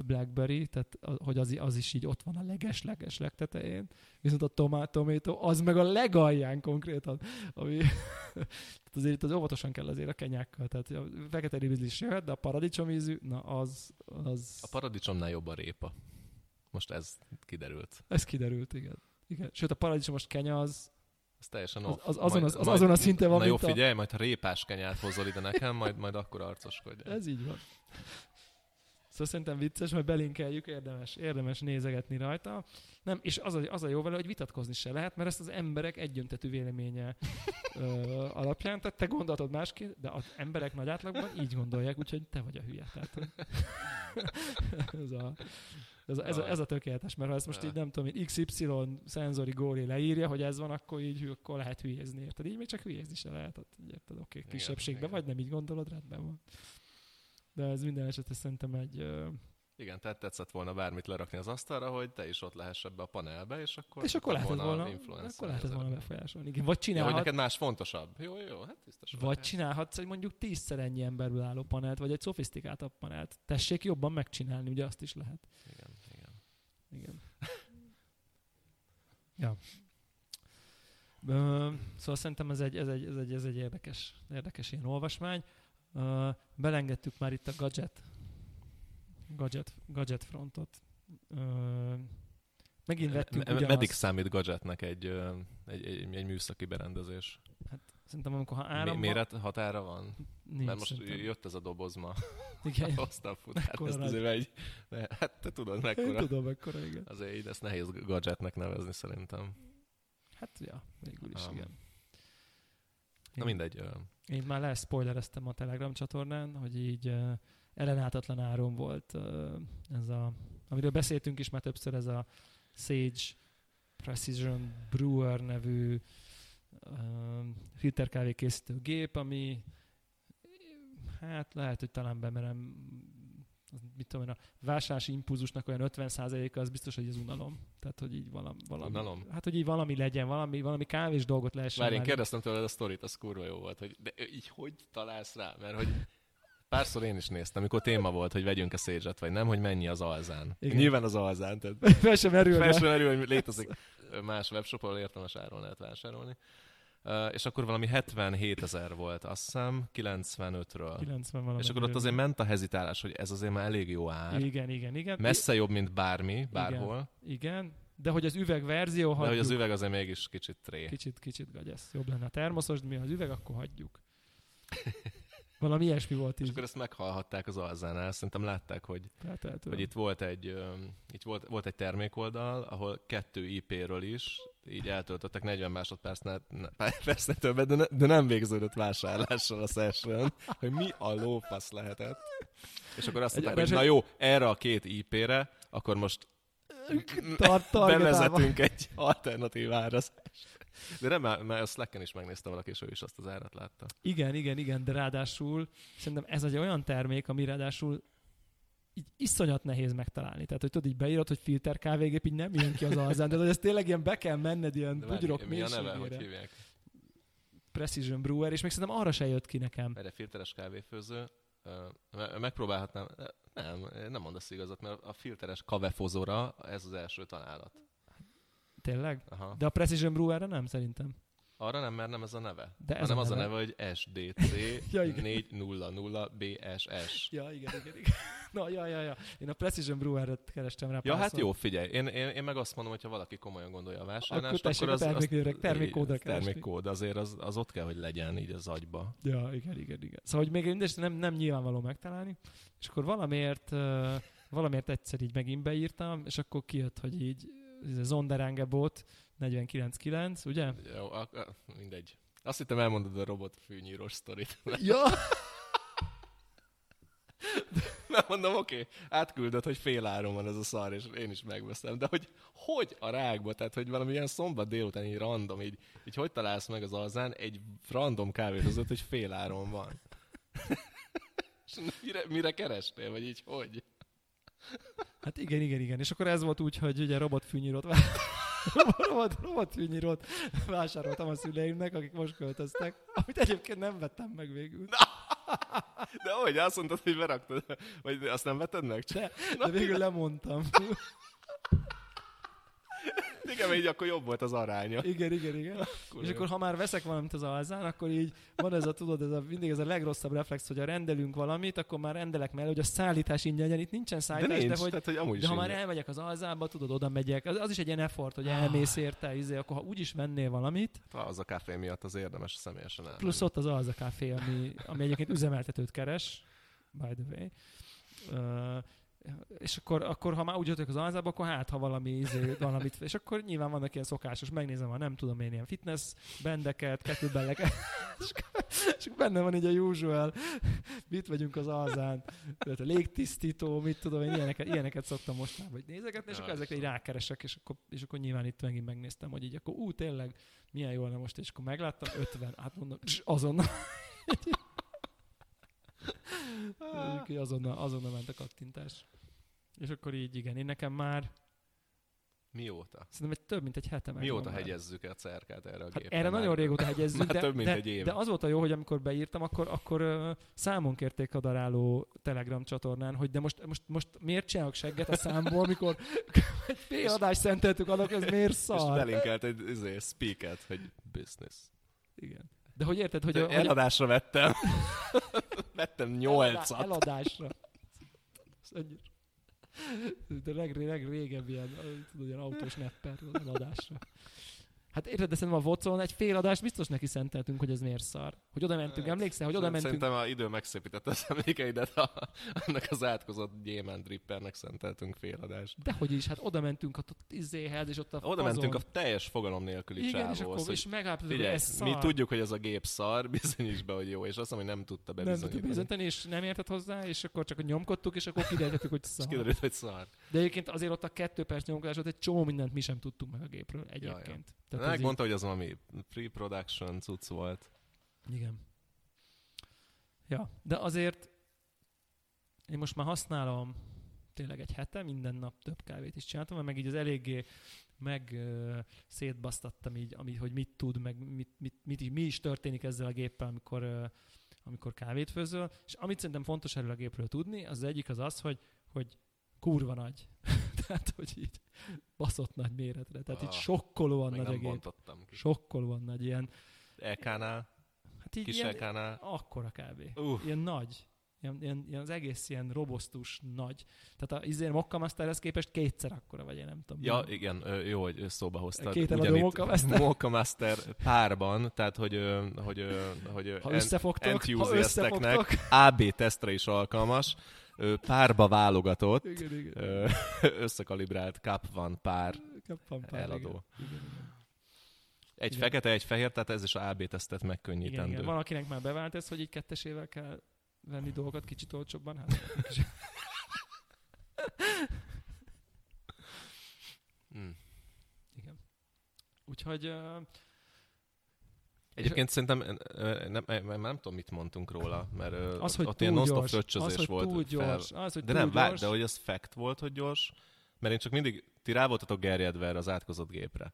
blackberry, tehát hogy az, az is így ott van a leges-leges legtetején, viszont a tomato, az meg a legalján konkrétan, ami tehát azért itt az óvatosan kell azért a kenyákkal, tehát a fekete ribizli is jöhet, de a paradicsom ízű, na az, az, A paradicsomnál jobb a répa. Most ez kiderült. ez kiderült, igen. igen. Sőt, a paradicsomos kenya az, Ez teljesen Az- off. az azon az- az azon a szinten van, Na jó, mint a- figyelj, majd ha répás kenyát hozol ide nekem, majd, majd akkor arcoskodj. ez így van. Szóval szerintem vicces, majd belinkeljük, érdemes, érdemes nézegetni rajta. Nem, és az a, az a jó vele, hogy vitatkozni se lehet, mert ezt az emberek egyöntetű véleménye ö, alapján, tehát te gondoltad másként, de az emberek nagy átlagban így gondolják, úgyhogy te vagy a hülye. Tehát, ez, a, ez, a, ez, a, ez a tökéletes, mert ha ezt most így nem tudom, hogy XY szenzori góri leírja, hogy ez van, akkor így akkor lehet hülyezni, érted? Így még csak hülyezni se lehet, hát, érted? Oké, okay, kisebbségben vagy, nem így gondolod, rendben van. De ez minden esetre szerintem egy, igen, tehát tetszett volna bármit lerakni az asztalra, hogy te is ott lehess ebbe a panelbe, és akkor, és akkor lehetett volna, akkor lehetett volna befolyásolni. Igen, vagy csinálhat... Ja, neked más fontosabb. Jó, jó, hát biztos. Vagy lehet. csinálhatsz egy mondjuk tízszer ennyi emberből álló panelt, vagy egy szofisztikáltabb panelt. Tessék jobban megcsinálni, ugye azt is lehet. Igen, igen. Igen. ja. szóval szerintem ez egy, ez egy, ez egy, ez egy érdekes, érdekes ilyen olvasmány. Belengedtük már itt a gadget gadget, gadget frontot. Ö, megint vettünk ugyanazt. Meddig számít gadgetnek egy, egy, egy, egy műszaki berendezés? Hát szerintem amikor ha áram Méret határa van? Nincs, Mert most szerintem. jött ez a doboz ma. Igen. Hoztam futát, ezt azért egy... De, hát te tudod mekkora. Én tudom mekkora, igen. Azért így ezt nehéz gadgetnek nevezni szerintem. Hát ja, végül is, um, igen. Na mindegy. Uh... Én már leszpoilereztem a Telegram csatornán, hogy így uh, ellenállhatatlan áron volt ez a, amiről beszéltünk is már többször, ez a Sage Precision Brewer nevű filterkávé készítő gép, ami hát lehet, hogy talán bemerem mit tudom én, a vásárlási impulzusnak olyan 50%-a az biztos, hogy ez unalom. Tehát, hogy így valami, valami unalom? Hát, hogy így valami legyen, valami, valami kávés dolgot lehessen. Várj, én kérdeztem tőled a sztorit, az kurva jó volt, hogy de így hogy találsz rá? Mert hogy Párszor én is néztem, amikor téma volt, hogy vegyünk-e szédzset, vagy nem, hogy mennyi az alzán. Igen. Nyilván az alzán. Tehát fel sem merül. Fel sem merül, hogy létezik más webshop, ahol értelmes áron lehet vásárolni. És akkor valami 77 ezer volt, azt hiszem, 95-ről. 90 és akkor ott azért ment a hezitálás, hogy ez azért már elég jó ár. Igen, igen, igen. Messze jobb, mint bármi, bárhol. Igen, igen. de hogy az üvegverzió hagyjuk. De hogy az üveg azért mégis kicsit tré. Kicsit, kicsit gagyesz. Jobb lenne a termoszos, de mi az üveg, akkor hagyjuk. Valami ilyesmi volt is. És akkor ezt meghallhatták az alzánál. Szerintem látták, hogy, hogy itt volt egy, itt volt, volt egy termékoldal, ahol kettő IP-ről is így eltöltöttek 40 másodpercnél percnél többet, de, ne, de nem végződött vásárlással a session, hogy mi a lófasz lehetett. És akkor azt mondták, hogy na jó, erre a két IP-re, akkor most bevezetünk egy alternatív árazást. De nem, mert a Slacken is megnézte valaki, és ő is azt az árat látta. Igen, igen, igen, de ráadásul szerintem ez egy olyan termék, ami ráadásul így iszonyat nehéz megtalálni. Tehát, hogy tudod, így beírod, hogy filter kávégép, így nem jön ki az alzán, de hogy ez tényleg ilyen be kell menned ilyen bugyrok mi, a neve, hogy hívják? Precision Brewer, és még szerintem arra se jött ki nekem. Erre filteres kávéfőző, megpróbálhatnám, nem, nem mondasz igazat, mert a filteres kavefozóra ez az első találat. Tényleg? Aha. De a Precision Brewerre nem, szerintem. Arra nem, mert nem ez a neve. De ez hanem a neve. az a neve, hogy SDC ja, 400 BSS. Ja, igen, igen, igen. Na, ja, ja, ja. Én a Precision Brewer-re kerestem rá. Ja, hát jó, figyelj. Én, én, én meg azt mondom, hogy ha valaki komolyan gondolja a vásárlást, akkor, akkor az, termék, az termékkódra termékkód, azért az, az ott kell, hogy legyen így az agyba. Ja, igen, igen, igen. Szóval, hogy még mindegy, nem, nem nyilvánvaló megtalálni, és akkor valamiért, valamiért egyszer így megint beírtam, és akkor kijött, hogy így Zonderangebot 499, ugye? Jó, ak- mindegy. Azt hittem elmondod a robot fűnyírós sztorit. Ja! Nem mondom, oké, okay, átküldött, hogy fél áron van ez a szar, és én is megveszem, de hogy hogy a rákba, tehát hogy valami ilyen szombat délután így random, így, így hogy találsz meg az alzán egy random kávéhozót, hogy fél áron van. és mire, mire kerestél, vagy így hogy? Hát igen, igen, igen. És akkor ez volt úgy, hogy ugye robotfűnyírót robot, robotfűnyírót vásároltam a szüleimnek, akik most költöztek, amit egyébként nem vettem meg végül. De hogy azt mondtad, hogy beraktad, vagy azt nem vetted meg? De, de végül lemondtam. Igen, így akkor jobb volt az aránya. Igen, igen, igen. Akkor és akkor ha már veszek valamit az alzán, akkor így van ez a, tudod, ez a, mindig ez a legrosszabb reflex, hogy ha rendelünk valamit, akkor már rendelek mellé, hogy a szállítás ingyen, itt nincsen szállítás, de, nincs, de, hogy, tehát, hogy amúgy de ha már elmegyek az alzába, tudod, oda megyek, az, az is egy ilyen effort, hogy elmész érte, izé, akkor ha úgyis mennél valamit. Hát, az a kávé miatt az érdemes személyesen elmenni. Plusz ott az az a kávé, ami, ami egyébként üzemeltetőt keres, by the way. Uh, és akkor, akkor ha már úgy jöttök az alzába, akkor hát, ha valami, izé, valamit, és akkor nyilván vannak ilyen szokásos, megnézem, ha nem tudom én ilyen fitness bendeket, kettlebelleket, és, és benne van így a usual, mit vagyunk az alzán, a légtisztító, mit tudom én, ilyeneket, ilyeneket szoktam most már vagy nézegetni, és akkor ezekre így rákeresek, és akkor, és akkor nyilván itt megint megnéztem, hogy így akkor ú, tényleg, milyen jó lenne most, és akkor megláttam, 50, hát mondom, azonnal. Azonnal, azonnal ment a kattintás. És akkor így igen, én nekem már Mióta? Szerintem egy több mint egy hete meg Mióta hegyezzük a cerkát erre a hát gépre? Erre már? nagyon régóta hegyezzük, de, több mint de, egy éve. de az volt a jó, hogy amikor beírtam, akkor, akkor uh, számon kérték a daráló Telegram csatornán, hogy de most, most, most miért csinálok segget a számból, amikor egy fél adást szenteltük annak, ez miért És szar? belinkelt egy izé, speaket, hogy business. Igen. De hogy érted, hogy, De a, hogy eladásra vettem. vettem nyolcat. eladásra. Ez annyira- De leg, legrégebb ilyen, tudod, ilyen autós nepper eladásra. Hát érted, de szerintem a vocon egy fél adást biztos neki szenteltünk, hogy ez miért szar. Hogy oda mentünk, emlékszel, hogy oda mentünk. Szerintem a idő megszépítette az emlékeidet, a, annak az átkozott gyémánt drippernek szenteltünk féladást. Dehogy is, hát oda mentünk a izéhez, és ott a Oda mentünk a teljes fogalom nélküli Igen, és csávóhoz, akkor hogy és megállapítottuk, hogy ez szar. mi tudjuk, hogy ez a gép szar, bizonyíts be, hogy jó, és azt mondom, hogy nem tudta nem bebizonyítani. tudtuk bizonyítani, és nem értett hozzá, és akkor csak nyomkodtuk, és akkor kiderültük, hogy És szar. kiderült, hogy szar. De egyébként azért ott a kettő perc nyomkodás ott egy csomó mindent mi sem tudtunk meg a gépről egyébként. Tehát ez így- Megmondta, hogy az valami pre-production cucc volt. Igen. Ja, de azért én most már használom tényleg egy hete, minden nap több kávét is csináltam, mert meg így az eléggé meg uh, szétbasztattam így, ami, hogy mit tud, meg mit, mit, mit, is- mi is történik ezzel a géppel, amikor, uh, amikor kávét főzöl. És amit szerintem fontos erről a gépről tudni, az egyik az az, hogy, hogy kurva nagy. Tehát, hogy így baszott nagy méretre. Tehát így Ah, sokkolóan Még nagy nem gép. ki. Sokkolóan nagy, ilyen, EK-nál, hát így kis ilyen, EK-nál. akkora kb. Uh, Ilyen nagy. Ilyen, ilyen, ilyen, az egész ilyen robosztus nagy. Tehát a izé, Mokka Masterhez képest kétszer akkora vagy, én nem tudom. Ja, mi. igen, jó, hogy szóba hoztad. Két eladó Ugyanitt Mocha Master. Mocha Master párban, tehát hogy, hogy, hogy ö, ha összefogtok, ha összefogtok. AB tesztre is alkalmas, párba válogatott, Igen, igen. összekalibrált Cup van pár pár, eladó. Igen, igen, igen. Egy Igen. fekete, egy fehér, tehát ez is AB tesztet igen, megkönnyítendő. igen. Van, akinek már bevált ez, hogy így kettesével kell venni dolgokat kicsit olcsóbban. Hát, kicsit- Mm. igen. Úgyhogy uh, Egyébként szerintem ö, ö, nem, nem, nem, tudom, mit mondtunk róla, mert az, hogy ott ilyen túl non-stop gyors, fröccsözés az, hogy volt. túl gyors, az, hogy De túl nem, gyors. de hogy az fact volt, hogy gyors, mert én csak mindig, ti rá voltatok gerjedve erre az átkozott gépre.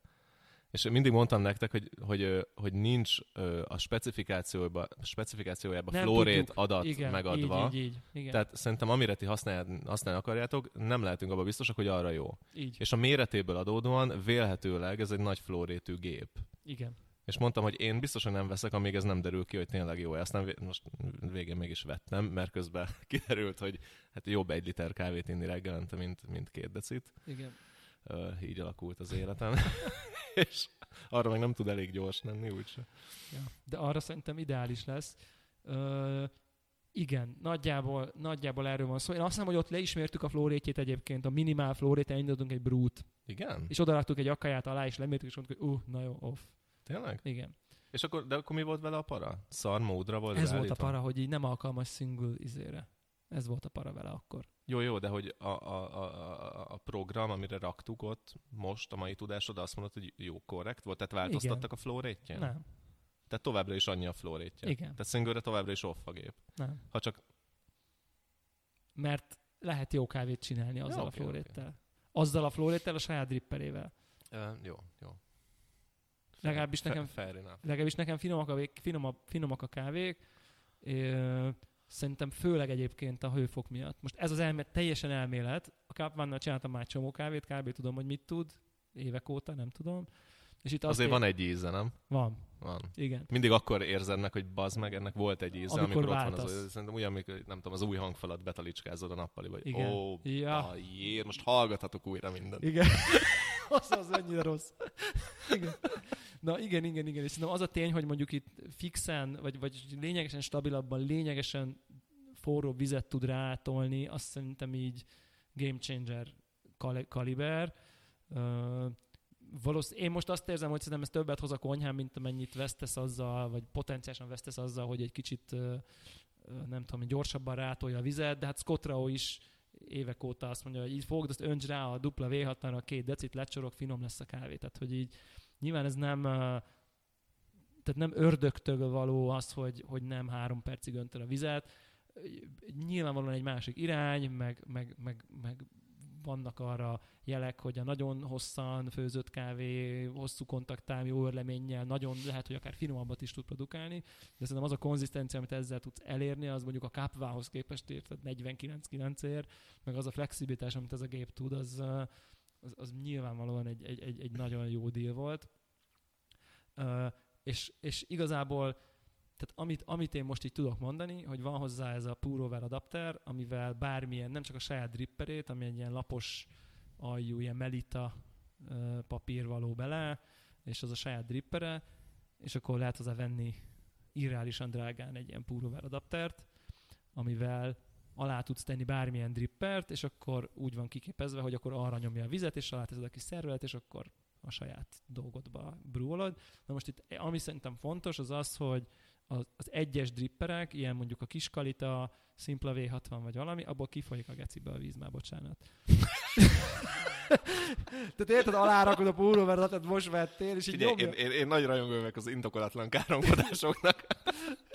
És mindig mondtam nektek, hogy, hogy, hogy nincs a specifikációba, specifikációjában Nem flórét tudjuk. adat igen, megadva. Így, így, így. Igen. Tehát szerintem amire ti használni, használni akarjátok, nem lehetünk abban biztosak, hogy arra jó. így. És a méretéből adódóan vélhetőleg ez egy nagy flórétű gép. Igen. És mondtam, hogy én biztosan nem veszek, amíg ez nem derül ki, hogy tényleg jó. Aztán vé- most végén mégis vettem, mert közben kiderült, hogy hát jobb egy liter kávét inni reggelente, mint, mint két decit. Igen. Uh, így alakult az életem. és arra meg nem tud elég gyors lenni, úgyse. Ja. De arra szerintem ideális lesz. Ö, igen, nagyjából, nagyjából erről van szó. Én azt hiszem, hogy ott leismertük a flórétjét egyébként, a minimál flórét, elindítottunk egy brút, Igen? és odaraktuk egy akaját alá, és lemértük, és mondtuk, hogy uh, na jó, off. Tényleg? Igen. És akkor, de akkor mi volt vele a para? Szar módra volt Ez volt a beállítva? para, hogy így nem alkalmas single izére. Ez volt a para vele akkor. Jó, jó, de hogy a, a, a, a- program, amire raktuk ott most, a mai tudásod, azt mondod, hogy jó, korrekt volt? Tehát változtattak Igen. a flow rate Nem, Tehát továbbra is annyi a flow rate Igen. Tehát single továbbra is off a gép. nem. Ha csak Mert lehet jó kávét csinálni azzal Ja, a oké, flóréttel. Azzal a flóréttel, a saját dripperével. Uh, jó, jó. Legalábbis nekem- Fa- Fair enough. legalábbis nekem finomak a, vég, finomabb, finomak a kávék, Ö, szerintem főleg egyébként a hőfok miatt. Most ez az elmélet, teljesen elmélet. A Capvannal csináltam már csomó kávét, kb. tudom, hogy mit tud, évek óta, nem tudom. És itt Azért van egy íze, nem? Van, Van. igen. Mindig akkor érzed meg, hogy bazd meg, ennek volt egy íze, Amikor amikor, ott van váltasz. az, szerintem olyan, amikor, nem tudom, az új hangfalat betalicskázod a nappali, vagy Igen. ó, Ja. jér, most hallgathatok újra mindent. Igen. az az annyira rossz. Igen. Na igen, igen, igen. És az a tény, hogy mondjuk itt fixen, vagy, vagy lényegesen stabilabban, lényegesen forró vizet tud rátolni, azt szerintem így game changer kal- kaliber. Uh, én most azt érzem, hogy szerintem ez többet hoz a konyhán, mint amennyit vesztesz azzal, vagy potenciálisan vesztesz azzal, hogy egy kicsit nem tudom, gyorsabban rátolja a vizet, de hát Scott Rao is évek óta azt mondja, hogy így fogd, azt önts rá a dupla v 6 a két decit, lecsorog, finom lesz a kávé. Tehát, hogy így nyilván ez nem tehát nem ördögtől való az, hogy, hogy nem három percig öntöd a vizet. Nyilvánvalóan egy másik irány, meg, meg, meg, meg vannak arra jelek, hogy a nagyon hosszan főzött kávé, hosszú kontaktám, jó örleménnyel, nagyon lehet, hogy akár finomabbat is tud produkálni, de szerintem az a konzisztencia, amit ezzel tudsz elérni, az mondjuk a kápvához képest érted 49 ér, meg az a flexibilitás, amit ez a gép tud, az, az, az nyilvánvalóan egy, egy, egy, egy nagyon jó deal volt. Uh, és, és igazából tehát amit, amit én most így tudok mondani, hogy van hozzá ez a Purover adapter, amivel bármilyen, nem csak a saját dripperét, ami egy ilyen lapos aljú, ilyen melita papír való bele, és az a saját drippere, és akkor lehet hozzá venni irreálisan drágán egy ilyen Purover adaptert, amivel alá tudsz tenni bármilyen drippert, és akkor úgy van kiképezve, hogy akkor arra nyomja a vizet, és alá teszed a kis szervelet, és akkor a saját dolgodba brúolod. Na most itt, ami szerintem fontos, az az, hogy az, az egyes dripperek, ilyen mondjuk a kiskalita, szimpla V60 vagy valami, abból kifolyik a gecibe a víz, már bocsánat. Tehát érted, alárakod a pulóveradat, most vettél, és így Figyelj, én, én, én, nagy rajongó az indokolatlan káromkodásoknak.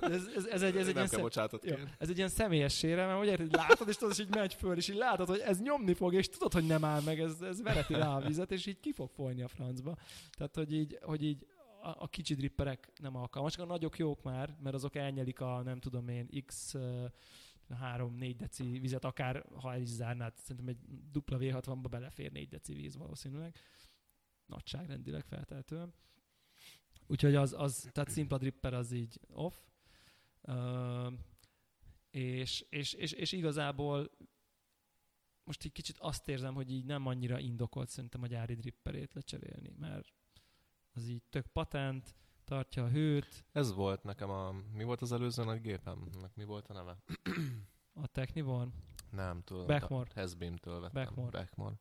ez, ez, ez, egy, ez, egy nem ilyen szem... jó, ez egy ilyen személyes sérelme, hogy érted, látod, és tudod, és így megy föl, és így látod, hogy ez nyomni fog, és tudod, hogy nem áll meg, ez, ez vereti rá a vizet, és így ki fog folyni a francba. Tehát, hogy így, hogy így a, a kicsi dripperek nem alkalmasak, a nagyok jók már, mert azok elnyelik a, nem tudom én, x 3-4 deci vizet, akár ha el is zárnád, szerintem egy dupla V60-ba belefér 4 deci víz valószínűleg. Nagyságrendileg feltehetően. Úgyhogy az, az tehát szimpla dripper az így off. Uh, és, és, és, és igazából most egy kicsit azt érzem, hogy így nem annyira indokolt szerintem a gyári dripperét lecserélni, mert az így tök patent, tartja a hőt. Ez volt nekem a... Mi volt az előző nagy gépemnek? Mi volt a neve? A Techniborn? Nem, tudom. Backmore. Hezbeam-től vettem. Backmore. Backmore.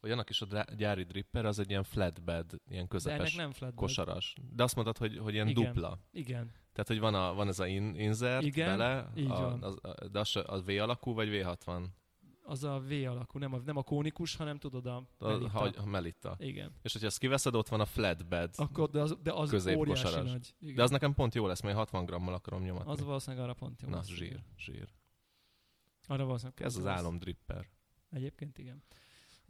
Hogy annak is a gyári dripper az egy ilyen flatbed, ilyen közepes De nem flatbed. kosaras. De azt mondtad, hogy, hogy ilyen Igen. dupla. Igen. Tehát, hogy van, a, van ez a in, insert Igen, bele, így a, van. az, a, de az, az V alakú, vagy V60? Az a V alakú, nem a, nem a kónikus, hanem tudod a, A, Melita. ha, a Melita. Igen. És hogyha ezt kiveszed, ott van a flatbed. Akkor, de az, de az óriási nagy. Igen. De az nekem pont jó lesz, mert 60 grammal akarom nyomatni. az valószínűleg arra pont jó. Na, lesz. zsír, zsír. Arra valószínűleg Ez az álom dripper. Egyébként igen.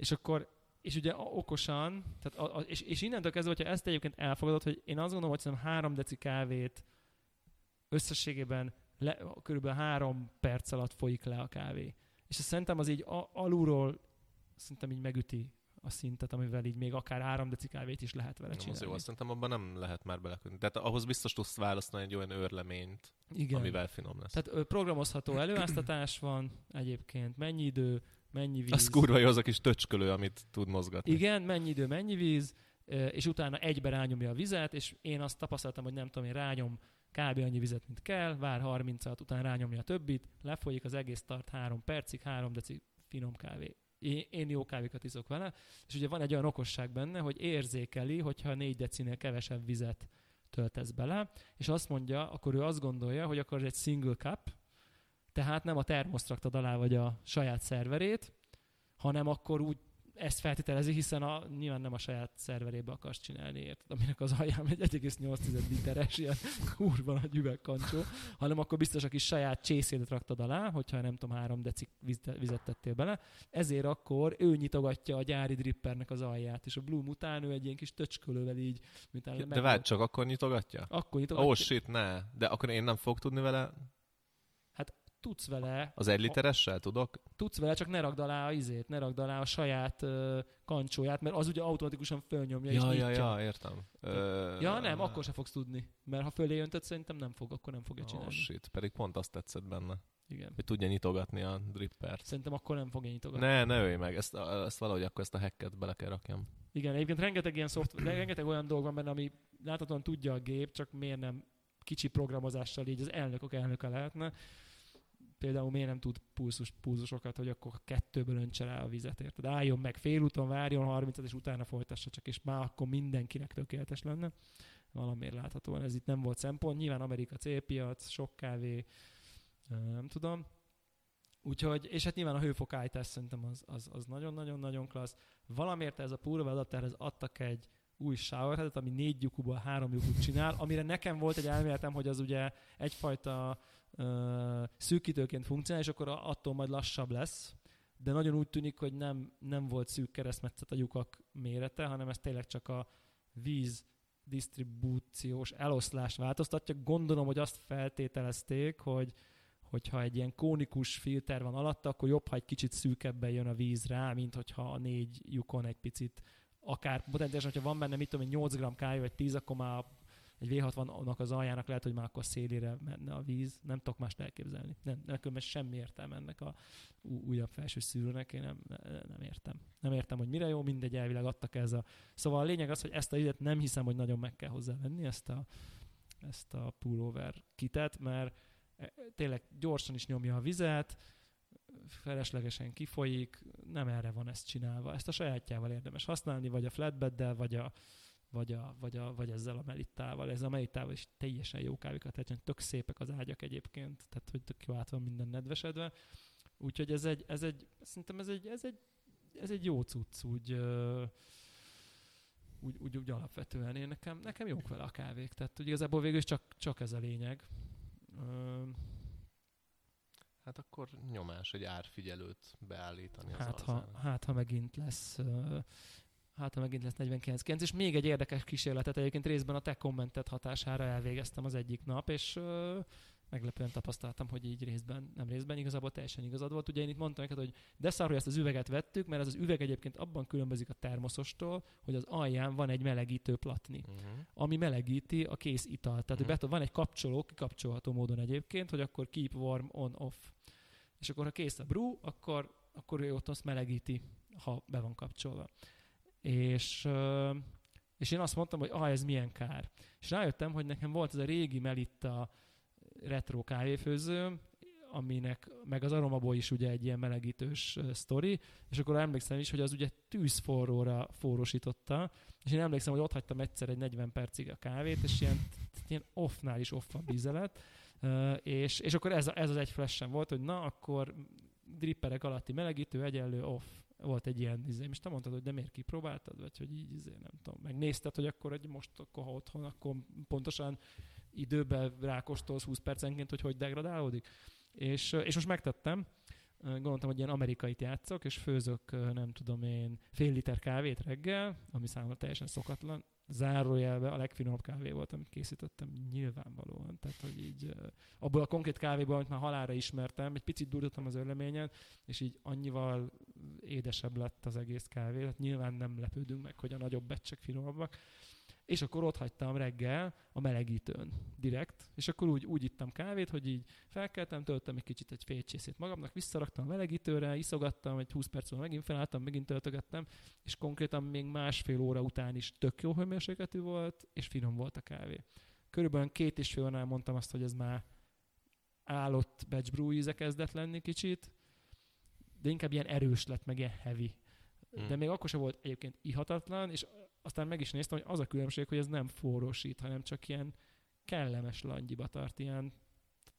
És akkor, és ugye okosan, tehát a, a, és, és innentől kezdve, hogyha ezt egyébként elfogadod, hogy én azt gondolom, hogy szerintem három deci kávét összességében le, körülbelül három perc alatt folyik le a kávé. És ezt szerintem az így a, alulról szerintem így megüti a szintet, amivel így még akár három deci kávét is lehet vele Nem, az jó, csinálni. azt szerintem abban nem lehet már belekötni. Tehát ahhoz biztos tudsz választani egy olyan őrleményt, Igen. amivel finom lesz. Tehát programozható előáztatás van egyébként, mennyi idő, mennyi víz. Az kurva jó az a kis töcskölő, amit tud mozgatni. Igen, mennyi idő, mennyi víz, és utána egybe rányomja a vizet, és én azt tapasztaltam, hogy nem tudom, én rányom kb. annyi vizet, mint kell, vár 30-at, utána rányomja a többit, lefolyik, az egész tart 3 percig, 3 deci finom kávé. Én, én jó kávékat iszok vele, és ugye van egy olyan okosság benne, hogy érzékeli, hogyha 4 decinél kevesebb vizet töltesz bele, és azt mondja, akkor ő azt gondolja, hogy akkor ez egy single cup, tehát nem a termoszt raktad alá, vagy a saját szerverét, hanem akkor úgy ezt feltételezi, hiszen a, nyilván nem a saját szerverébe akarsz csinálni, érted? Aminek az alján egy 1,8 literes ilyen kurva nagy üvegkancsó, hanem akkor biztos a kis saját csészédet raktad alá, hogyha nem tudom, három deci vizet, vizet tettél bele. Ezért akkor ő nyitogatja a gyári drippernek az alját, és a Bloom után ő egy ilyen kis töcskölővel így, mint De várj, csak akkor nyitogatja? akkor nyitogatja. Oh shit, ne. De akkor én nem fog tudni vele. Tudsz vele, Az egy literessel tudok? tudsz vele, csak ne ragd alá a izét, ne ragd alá a saját uh, kancsóját, mert az ugye automatikusan fölnyomja és Ja, ja, nyitja. ja, értem. Ö... Ja, nem, akkor se fogsz tudni. Mert ha fölé öntöd, szerintem nem fog, akkor nem fogja Oh csinálni. shit, pedig pont azt tetszett benne, Igen. hogy tudja nyitogatni a drippert. Szerintem akkor nem fogja nyitogatni. Ne, ne ölj meg, ezt, ezt valahogy akkor ezt a hacket bele kell rakjam. Igen, egyébként rengeteg ilyen szoftver, rengeteg olyan dolog van benne, ami láthatóan tudja a gép, csak miért nem kicsi programozással így az elnökök elnöke lehetne. Például miért nem tud pulzus, pulzusokat, hogy akkor kettőből öntse rá a vizet, érted? Álljon meg félúton, várjon 30 és utána folytassa csak, és már akkor mindenkinek tökéletes lenne. Valamiért láthatóan ez itt nem volt szempont. Nyilván Amerika célpiac, sok kávé, nem tudom. Úgyhogy, és hát nyilván a hőfokállítás szerintem az, az, az nagyon-nagyon-nagyon klassz. Valamiért ez a Purva adapterhez adtak egy új showerheadet, ami négy lyukúból három lyukút csinál, amire nekem volt egy elméletem, hogy az ugye egyfajta uh, szűkítőként funkcionál, és akkor attól majd lassabb lesz, de nagyon úgy tűnik, hogy nem, nem volt szűk keresztmetszet a lyukak mérete, hanem ez tényleg csak a víz disztribúciós eloszlást változtatja. Gondolom, hogy azt feltételezték, hogy hogyha egy ilyen kónikus filter van alatta, akkor jobb, ha egy kicsit szűkebben jön a víz rá, mint hogyha a négy lyukon egy picit akár potenciálisan, hogyha van benne, mit tudom, 8 g kávé, vagy 10, akkor már egy V60-nak az aljának lehet, hogy már akkor szélére menne a víz. Nem tudok mást elképzelni. Nem, nekem semmi értelme ennek a újabb felső szűrőnek, én nem, nem értem. Nem értem, hogy mire jó, mindegy, elvileg adtak ez a... Szóval a lényeg az, hogy ezt a időt nem hiszem, hogy nagyon meg kell hozzávenni, ezt a, ezt a pullover kitet, mert e, tényleg gyorsan is nyomja a vizet, feleslegesen kifolyik, nem erre van ezt csinálva. Ezt a sajátjával érdemes használni, vagy a flatbeddel, vagy a, vagy, a, vagy, a, vagy ezzel a melittával. Ez a melittával is teljesen jó kávékat tehát tök szépek az ágyak egyébként, tehát hogy tök jó át van minden nedvesedve. Úgyhogy ez egy, ez egy, szerintem ez egy, ez egy, ez egy jó cucc, úgy, úgy, úgy, úgy alapvetően. Én nekem, nekem jók vele a kávék, tehát hogy igazából végül is csak, csak ez a lényeg. Hát akkor nyomás, egy árfigyelőt beállítani. Hát ha, hát, ha megint lesz hát ha megint lesz 49 és még egy érdekes kísérletet egyébként részben a te kommentet hatására elvégeztem az egyik nap, és meglepően tapasztaltam, hogy így részben, nem részben, igazából teljesen igazad volt. Ugye én itt mondtam neked, hogy de szar, hogy ezt az üveget vettük, mert ez az üveg egyébként abban különbözik a termoszostól, hogy az alján van egy melegítő platni, uh-huh. ami melegíti a kész italt. Tehát uh-huh. van egy kapcsoló, kikapcsolható módon egyébként, hogy akkor keep warm on off. És akkor ha kész a brew, akkor, akkor ő ott azt melegíti, ha be van kapcsolva. És, és én azt mondtam, hogy ah, ez milyen kár. És rájöttem, hogy nekem volt ez a régi Melitta retro kávéfőző, aminek, meg az aromaból is ugye egy ilyen melegítős sztori, és akkor emlékszem is, hogy az ugye tűzforróra forrósította, és én emlékszem, hogy ott hagytam egyszer egy 40 percig a kávét, és ilyen, ilyen offnál is off a vízelet, és, és akkor ez, ez az egy flash volt, hogy na, akkor dripperek alatti melegítő egyenlő off. Volt egy ilyen izé, és te mondtad, hogy de miért kipróbáltad, vagy hogy így izé, nem tudom, megnézted, hogy akkor egy most akkor ha otthon, akkor pontosan időben rákóstolsz 20 percenként, hogy hogy degradálódik. És, és most megtettem, gondoltam, hogy ilyen amerikait játszok, és főzök, nem tudom én, fél liter kávét reggel, ami számomra teljesen szokatlan, zárójelbe a legfinomabb kávé volt, amit készítettem, nyilvánvalóan. Tehát, hogy így abból a konkrét kávéból, amit már halára ismertem, egy picit durítottam az örleményen, és így annyival édesebb lett az egész kávé. Tehát nyilván nem lepődünk meg, hogy a nagyobb becsek finomabbak és akkor ott hagytam reggel a melegítőn direkt, és akkor úgy, úgy ittam kávét, hogy így felkeltem, töltöttem egy kicsit egy félcsészét magamnak, visszaraktam a melegítőre, iszogattam, egy 20 perc múlva megint felálltam, megint töltögettem, és konkrétan még másfél óra után is tök jó hőmérsékletű volt, és finom volt a kávé. Körülbelül két és fél óránál mondtam azt, hogy ez már állott batch brew íze kezdett lenni kicsit, de inkább ilyen erős lett, meg ilyen heavy. De hmm. még akkor sem volt egyébként ihatatlan, és aztán meg is néztem, hogy az a különbség, hogy ez nem forrósít, hanem csak ilyen kellemes langyiba tart, ilyen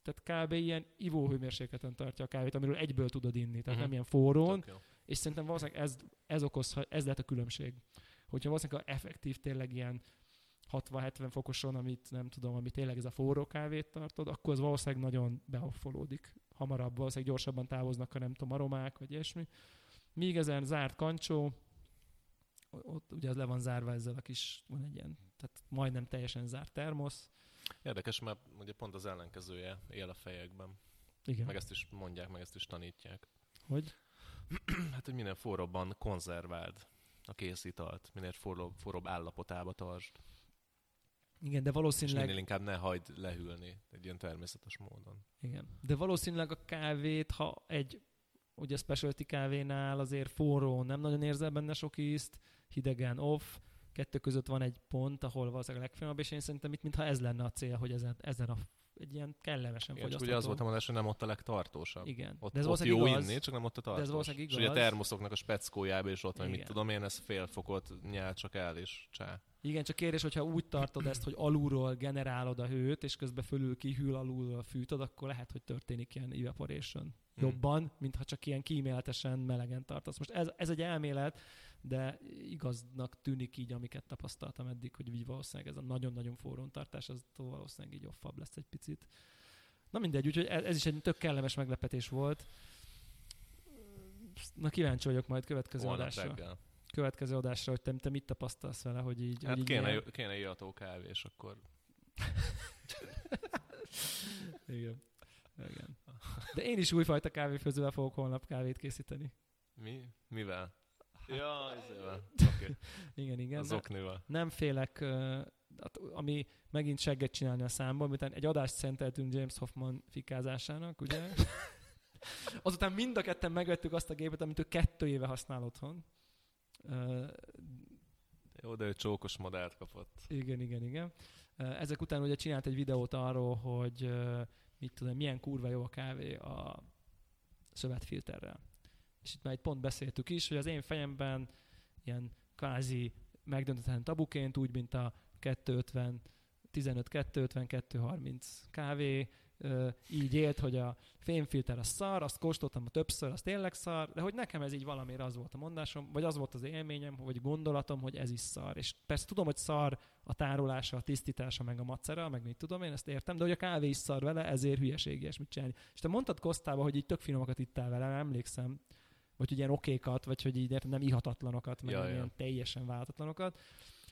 tehát kb. ilyen ivóhőmérsékleten tartja a kávét, amiről egyből tudod inni, tehát uh-huh. nem ilyen forrón, és szerintem valószínűleg ez, ez okoz, ez lehet a különbség. Hogyha valószínűleg a effektív tényleg ilyen 60-70 fokoson, amit nem tudom, amit tényleg ez a forró kávét tartod, akkor az valószínűleg nagyon beoffolódik hamarabb, valószínűleg gyorsabban távoznak a nem tudom, aromák, vagy ilyesmi. Míg ezen zárt kancsó, ott ugye az le van zárva ezzel a kis, van egy ilyen, tehát majdnem teljesen zárt termosz. Érdekes, mert ugye pont az ellenkezője él a fejekben. Igen. Meg ezt is mondják, meg ezt is tanítják. Hogy? hát, hogy minél forróbban konzerváld a készítalt, minél forróbb, forróbb állapotába tartsd. Igen, de valószínűleg... És minél inkább ne hagyd lehűlni egy ilyen természetes módon. Igen, de valószínűleg a kávét, ha egy ugye specialty kávénál azért forró, nem nagyon érzel benne sok ízt, hidegen off, kettő között van egy pont, ahol valószínűleg a legfinomabb, és én szerintem itt mintha ez lenne a cél, hogy ezen, ezen a egy ilyen kellemesen Igen, fogyasztható. ugye az volt a mondás, hogy nem ott a legtartósabb. Igen. Ott, de ez ott jó igaz. inni, csak nem ott a tartós. valószínűleg És ugye a igaz. termoszoknak a speckójába is ott van, mit tudom én, ez fél fokot nyál csak el, és csá. Igen, csak kérdés, hogyha úgy tartod ezt, hogy alulról generálod a hőt, és közben fölül kihűl, alulról fűtöd, akkor lehet, hogy történik ilyen evaporation Hmm. jobban, mint ha csak ilyen kíméletesen melegen tartasz. Most ez, ez egy elmélet, de igaznak tűnik így, amiket tapasztaltam eddig, hogy így valószínűleg ez a nagyon-nagyon forrón tartás, az valószínűleg így offabb lesz egy picit. Na mindegy, úgyhogy ez, ez is egy tök kellemes meglepetés volt. Na kíváncsi vagyok majd következő Holnap adásra. reggel. Következő adásra, hogy te, te mit tapasztalsz vele, hogy így... Hát hogy így kéne, milyen- kéne kávé, és akkor Igen. Igen. De én is újfajta kávéfőzővel fogok holnap kávét készíteni. mi? Mivel? Ja, ezzel. Oké, Igen, igen. az Ne, oknival. nem félek, hát, ami megint segget csinálni a számból, miután egy adást szenteltünk James Hoffman fikázásának, ugye? Azután mind a ketten megvettük azt a gépet, amit ő kettő éve használ otthon. Jó, de ő csókos modellt kapott. Igen, igen, igen. Ezek után ugye csinált egy videót arról, hogy mit tudom, milyen kurva jó a kávé a szövetfilterrel. És itt már egy pont beszéltük is, hogy az én fejemben ilyen kvázi megdöntetlen tabuként, úgy, mint a 250, 15, 250, 230 kávé, így élt, hogy a fémfilter a szar, azt kóstoltam többször, az tényleg szar, de hogy nekem ez így valamiért az volt a mondásom, vagy az volt az élményem, vagy gondolatom, hogy ez is szar. És persze tudom, hogy szar a tárolása, a tisztítása, meg a macera, meg mit tudom, én ezt értem, de hogy a kávé is szar vele, ezért hülyeség ilyesmit csinálni. És te mondtad Kosztába, hogy így tök finomakat ittál vele, emlékszem, vagy hogy ilyen okékat, vagy hogy így nem ihatatlanokat, meg Ja, ja, ja. ilyen teljesen váltatlanokat.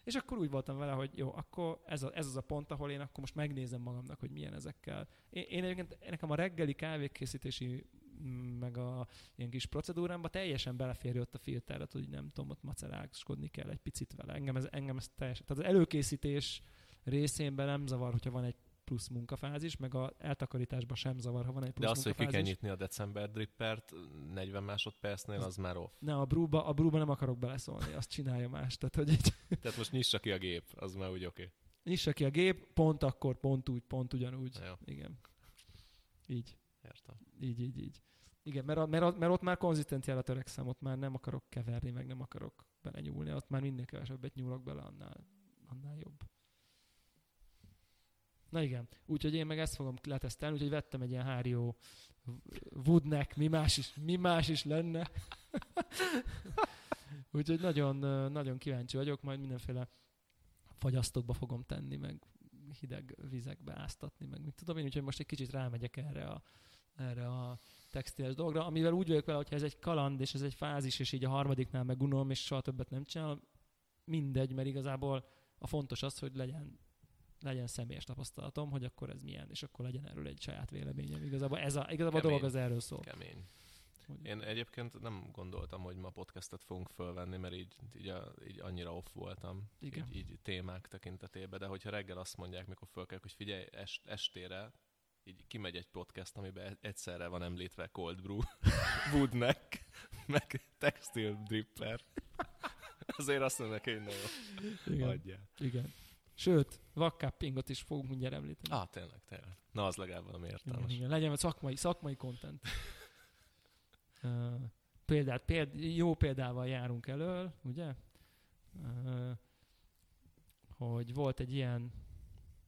És akkor úgy voltam vele, hogy jó, akkor ez, a, ez az a pont, ahol én akkor most megnézem magamnak, hogy milyen ezekkel. Én, én egyébként nekem a reggeli kávékészítési mm, meg a ilyen kis procedúrámba teljesen beleférj ott a filteret, hogy nem tudom, ott maceráskodni kell egy picit vele. Engem ez, engem ez teljesen. Tehát az előkészítés részénben nem zavar, hogyha van egy plusz munkafázis, meg a eltakarításban sem zavar, ha van egy plusz De azt, hogy ki kell nyitni a december drippert 40 másodpercnél, az már off. Ne, a brúba, a brúba nem akarok beleszólni, azt csinálja más. Tehát, hogy így Tehát most nyissa ki a gép, az már úgy oké. nyissa ki a gép, pont akkor, pont úgy, pont ugyanúgy. Jó. Igen. Így, Értem. így, így, így. Igen, mert, a, mert, a, mert ott már konzisztenciára törekszem, ott már nem akarok keverni, meg nem akarok belenyúlni, ott már minél kevesebbet nyúlok bele, annál, annál jobb. Na igen, úgyhogy én meg ezt fogom letesztelni, úgyhogy vettem egy ilyen Hárió Woodneck, mi más is, mi más is lenne. úgyhogy nagyon, nagyon kíváncsi vagyok, majd mindenféle fagyasztókba fogom tenni, meg hideg vizekbe áztatni, meg mit tudom én, úgyhogy most egy kicsit rámegyek erre a, erre a textiles dologra, amivel úgy vagyok vele, hogyha ez egy kaland, és ez egy fázis, és így a harmadiknál megunom, és soha többet nem csinálom, mindegy, mert igazából a fontos az, hogy legyen legyen személyes tapasztalatom, hogy akkor ez milyen, és akkor legyen erről egy saját véleményem. Igazából, ez a, igazából a Kemény. dolog az erről szól. Kemény. Hogy- Én egyébként nem gondoltam, hogy ma podcastet fogunk fölvenni, mert így, így, a, így annyira off voltam, Igen. Így, így témák tekintetében, de hogyha reggel azt mondják, mikor fölkelek, hogy figyelj, est, estére így kimegy egy podcast, amiben egyszerre van említve Cold Brew, Woodneck, meg Textil Dripper. Azért azt mondom neki, hogy na jó, Igen. adjál. Igen. Sőt, vakkappingot is fogunk mindjárt említeni. Ah, tényleg, tényleg. Na, az legalább valami igen, értelmes. igen. Legyen szakmai, szakmai content. uh, példát, péld, jó példával járunk elől, ugye? Uh, hogy volt egy ilyen,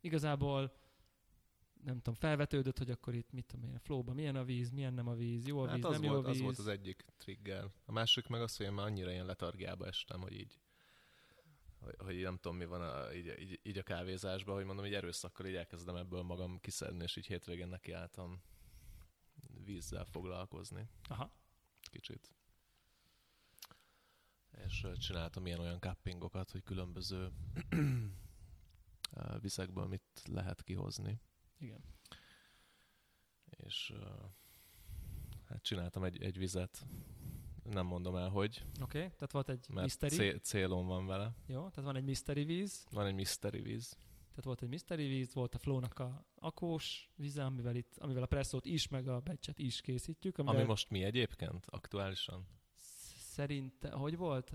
igazából nem tudom, felvetődött, hogy akkor itt mit tudom én, a flowban milyen a víz, milyen nem a víz, jó a Hát víz, az nem jó volt, a víz. az volt az egyik trigger. A másik meg az, hogy én már annyira ilyen letargiába estem, hogy így hogy, hogy nem tudom, mi van a, így, így, így, a kávézásban, hogy mondom, hogy erőszakkal így elkezdem ebből magam kiszedni, és így hétvégén nekiálltam vízzel foglalkozni Aha. kicsit. És csináltam ilyen-olyan cuppingokat, hogy különböző ö, vizekből mit lehet kihozni. Igen. És hát csináltam egy, egy vizet, nem mondom el, hogy, Oké, okay. tehát volt egy mert mystery. cél, célom van vele. Jó, tehát van egy mystery víz, Van egy mystery víz. tehát volt egy mystery víz, volt a flownak a akós víze, amivel, itt, amivel a presszót is, meg a becset is készítjük. Amivel Ami most mi egyébként aktuálisan? Szerinte, hogy volt?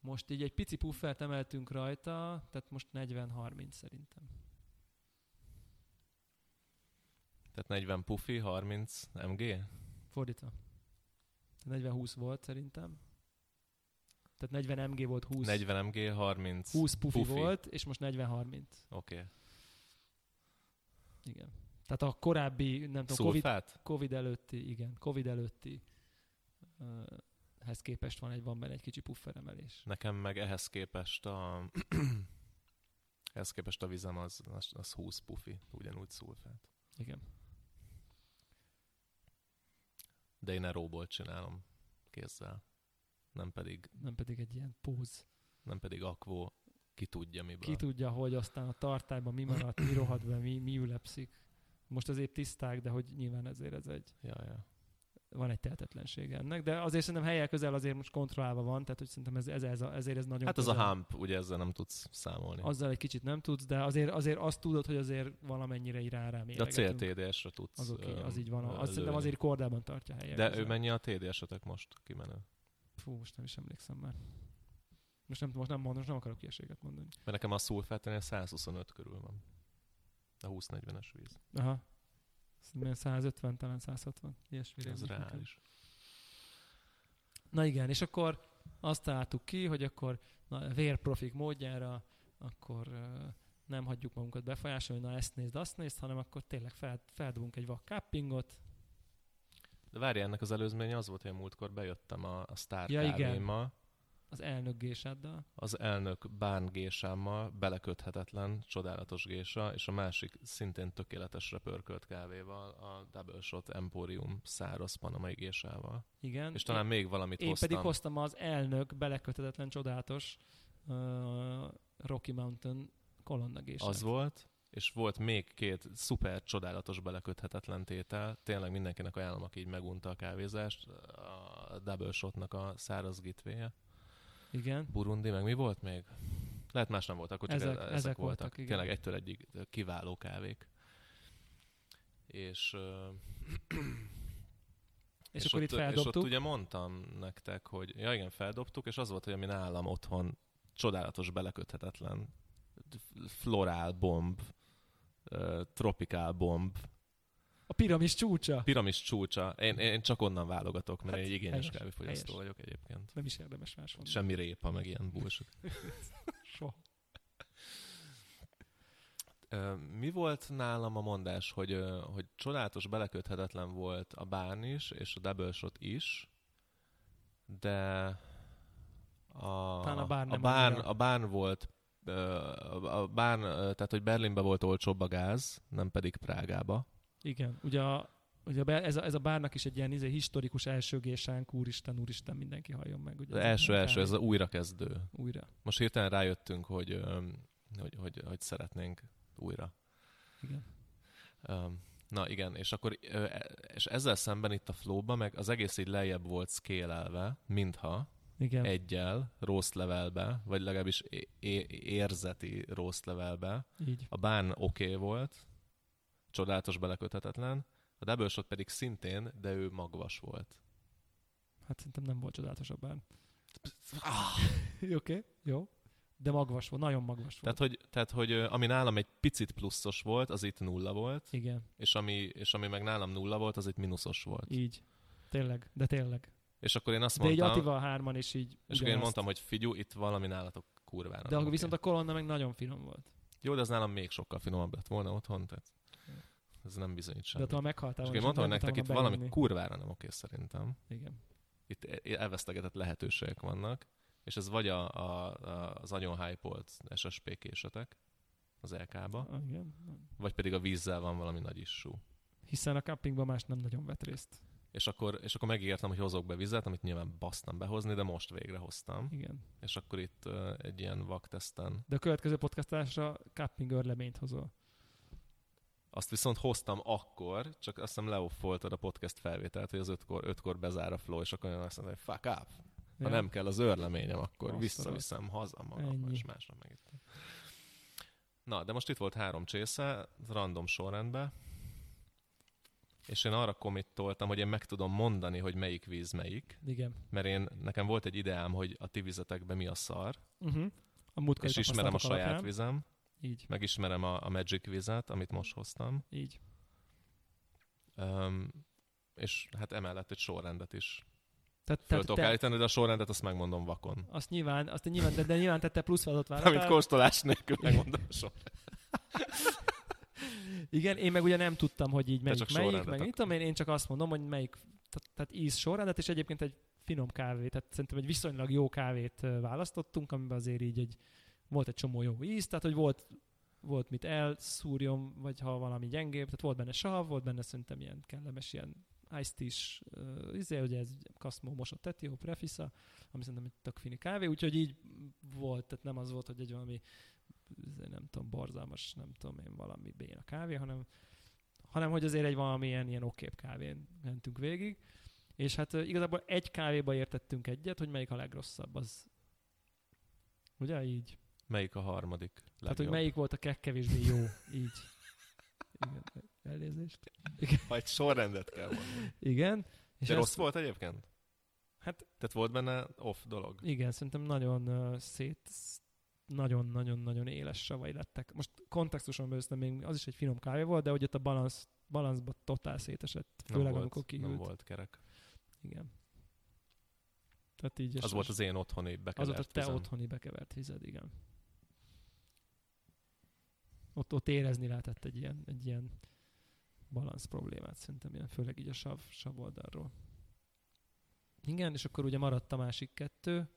Most így egy pici puffert emeltünk rajta, tehát most 40-30 szerintem. Tehát 40 pufi, 30 MG? Fordítva. 40-20 volt szerintem. Tehát 40 MG volt 20. 40 MG, 30 20 pufi, pufi. volt, és most 40-30. Oké. Okay. Igen. Tehát a korábbi, nem tudom, COVID, Szulfát? COVID előtti, igen, COVID előtti uh, hez képest van egy, van benne egy kicsi pufferemelés. Nekem meg ehhez képest a ehhez képest a vizem az, az, az 20 pufi, ugyanúgy szulfát. Igen. De én aeróból csinálom kézzel. Nem pedig, Nem pedig egy ilyen póz. nem pedig akvó, ki tudja miből. Ki tudja, hogy aztán a tartályban mi maradt, mi rohadt be, mi, mi ülepszik. Most azért tiszták, de hogy nyilván ezért ez egy, Ja, ja. Van egy tehetetlensége ennek, de azért szerintem helyek közel azért most kontrollálva van, tehát hogy szerintem ez, ez, ez a, ezért ez nagyon Hát az a közel. hump, ugye ezzel nem tudsz számolni. Azzal egy kicsit nem tudsz, de azért, azért azt tudod, hogy azért valamennyire irá rá De a CLTDS-re tudsz Az okay, az így van. Azt szerintem lőni. azért kordában tartja helyek. De közel. ő mennyi a TD-esetek most kimenő? Fú, most nem is emlékszem már. Most nem, most nem, mondom, most nem akarok ilyeséget mondani. Mert nekem a szulfátenél 125 körül van. A 20-40-es víz. Aha. Szerintem 150, talán 160. Ilyesmi Ez reális. Na igen, és akkor azt találtuk ki, hogy akkor na, vérprofik módjára akkor uh, nem hagyjuk magunkat befolyásolni, na ezt nézd, azt nézd, hanem akkor tényleg fel, feldobunk egy vak cuppingot. De várj, ennek az előzménye az volt, hogy a múltkor bejöttem a, a Star Ja, kávémmal, az elnök gésáddal. az elnök bán gésámmal, beleköthetetlen, csodálatos gésa, és a másik szintén tökéletesre pörkölt kávéval, a Double Shot Emporium száraz panamai gésával. Igen. És talán én, még valamit én hoztam. pedig hoztam az elnök belekötetetlen csodálatos uh, Rocky Mountain kolonnagésát. Az volt, és volt még két szuper csodálatos beleköthetetlen tétel. Tényleg mindenkinek ajánlom, aki így megunta a kávézást. A Double Shotnak a száraz gitvéje. Igen. Burundi, meg mi volt még? Lehet más nem volt, akkor csak Ezek- ezek, ezek ezek voltak. voltak, igen. Tényleg egytől egyig kiváló kávék. És, ö, És, akkor itt ott, És feldobtuk. ott ugye mondtam nektek, hogy ja igen, feldobtuk, és az volt, hogy ami nálam otthon csodálatos, beleköthetetlen florál bomb, tropikál bomb, A piramis csúcsa. piramis csúcsa. Én, én csak onnan válogatok, mert Hát, egy igényes kávéfogyasztó vagyok egyébként. Nem is érdemes máshol. Semmi répa, meg ilyen bullshit. Soha. Mi volt nálam a mondás, hogy, hogy csodálatos, beleköthetetlen volt a bán is, és a double shot is, de a, Talán a bán a, bán, a bán volt a bán, tehát hogy Berlinbe volt olcsóbb a gáz, nem pedig Prágába. Igen. Ugye, a, ugye ez, a, ez a bárnak is egy ilyen izé, historikus elsőgésánk, úristen, úristen, mindenki halljon meg. Ugye Az első, első, ez a újrakezdő. Újra. Most hirtelen rájöttünk, hogy, hogy, hogy, hogy szeretnénk újra. Igen. Na igen, és akkor e- és ezzel szemben itt a flowba meg az egész így lejjebb volt scale mintha Igen. egyel roast levelbe, vagy legalábbis é- é- érzeti roast levelbe. Így. A bán oké okay volt, csodálatos beleköthetetlen, a double shot pedig szintén, de ő magvas volt. Hát szerintem nem volt csodálatos a bán. Oké, okay, jó. De magvas volt, nagyon magvas volt. Tehát hogy, tehát, hogy ami nálam egy picit pluszos volt, az itt nulla volt, Igen, és ami, és ami meg nálam nulla volt, az itt mínuszos volt. így. Tényleg, de tényleg. És akkor én azt De így mondtam, Attival hárman is így és akkor én ugyanazt. mondtam, hogy figyú, itt valami nálatok kurvára. De akkor viszont a kolonna meg nagyon finom volt. Jó, de az nálam még sokkal finomabb lett volna otthon, tehát ez nem bizonyít De semmit. ott ha meghaltál És én mondtam, hogy nektek itt volna valami kurvára nem oké szerintem. Igen. Itt elvesztegetett lehetőségek vannak, és ez vagy a, a, a, az nagyon hype SSP késetek az LK-ba, Ah, igen. vagy pedig a vízzel van valami nagy issú. Hiszen a campingban más nem nagyon vett részt. És akkor, és akkor megígértem, hogy hozok be vizet, amit nyilván basztam behozni, de most végre hoztam. Igen. És akkor itt uh, egy ilyen vakteszten De a következő podcastásra camping örleményt hozol. Azt viszont hoztam akkor, csak azt hiszem leoffoltad a podcast felvételt, hogy az ötkor, ötkor bezár a flow, és akkor én azt mondom, hogy fuck up. Ha Ja. nem kell az őrleményem, akkor Azt visszaviszem haza magam, Ennyi. és másnap megittem. Na, de most itt volt három csésze, random sorrendben, és én arra committoltam, hogy én meg tudom mondani, hogy melyik víz melyik, Igen. mert én, nekem volt egy ideám, hogy a ti vizetekben mi a szar, Uh-huh. A és ismerem a saját alapján. vizem, Így, megismerem a, a Magic vizet, amit most hoztam, így. Um, és hát emellett egy sorrendet is Tehát, föl tudok te, állítani, de a sorrendet azt megmondom vakon. azt nyilván, azt nyilván, de, de nyilván te, te plusz feladatot Amit vállaltál. kóstolás nélkül megmondom a sorrendet. Igen, én meg ugye nem tudtam, hogy így melyik melyik, meg mit tudom én, én csak azt mondom, hogy melyik, tehát, tehát íz sorrendet, és egyébként egy finom kávé, tehát szerintem egy viszonylag jó kávét választottunk, amiben azért így egy, volt egy csomó jó íz, tehát hogy volt, volt mit elszúrjon, vagy ha valami gyengébb, tehát volt benne sav, volt benne szerintem ilyen kellemes ilyen iced is, izé, ugye ez Cosmo mosott Tetio, Prefisa, ami szerintem egy tök fini kávé, úgyhogy így volt, tehát nem az volt, hogy egy valami izé, nem tudom, borzalmas, nem tudom én, valami béna kávé, hanem, hanem hogy azért egy valamilyen ilyen okébb kávén mentünk végig. És hát igazából egy kávéba értettünk egyet, hogy melyik a legrosszabb, az ugye így? Melyik a harmadik legjobb? Tehát, hogy melyik volt a kevésbé jó, így. Igen, elnézést. Ha egy sorrendet kell mondani. Igen. És De ezt- rossz volt egyébként? Hát Tehát volt benne off dolog? igen, szerintem nagyon uh, szét, nagyon-nagyon-nagyon éles savai lettek. Most kontextuson belül még az is egy finom kávé volt, de hogy ott a balansz, balanszba totál szétesett, Nem főleg volt, amikor kihűlt. Nem volt kerek. Igen. Tehát így, Az volt az én otthoni az bekevert volt a te vizem. otthoni bekevert vized, igen. Ott, ott érezni lehetett egy ilyen, egy ilyen balansz problémát szerintem, ilyen, főleg így a sav, sav oldalról. Igen, és akkor ugye maradt a másik kettő.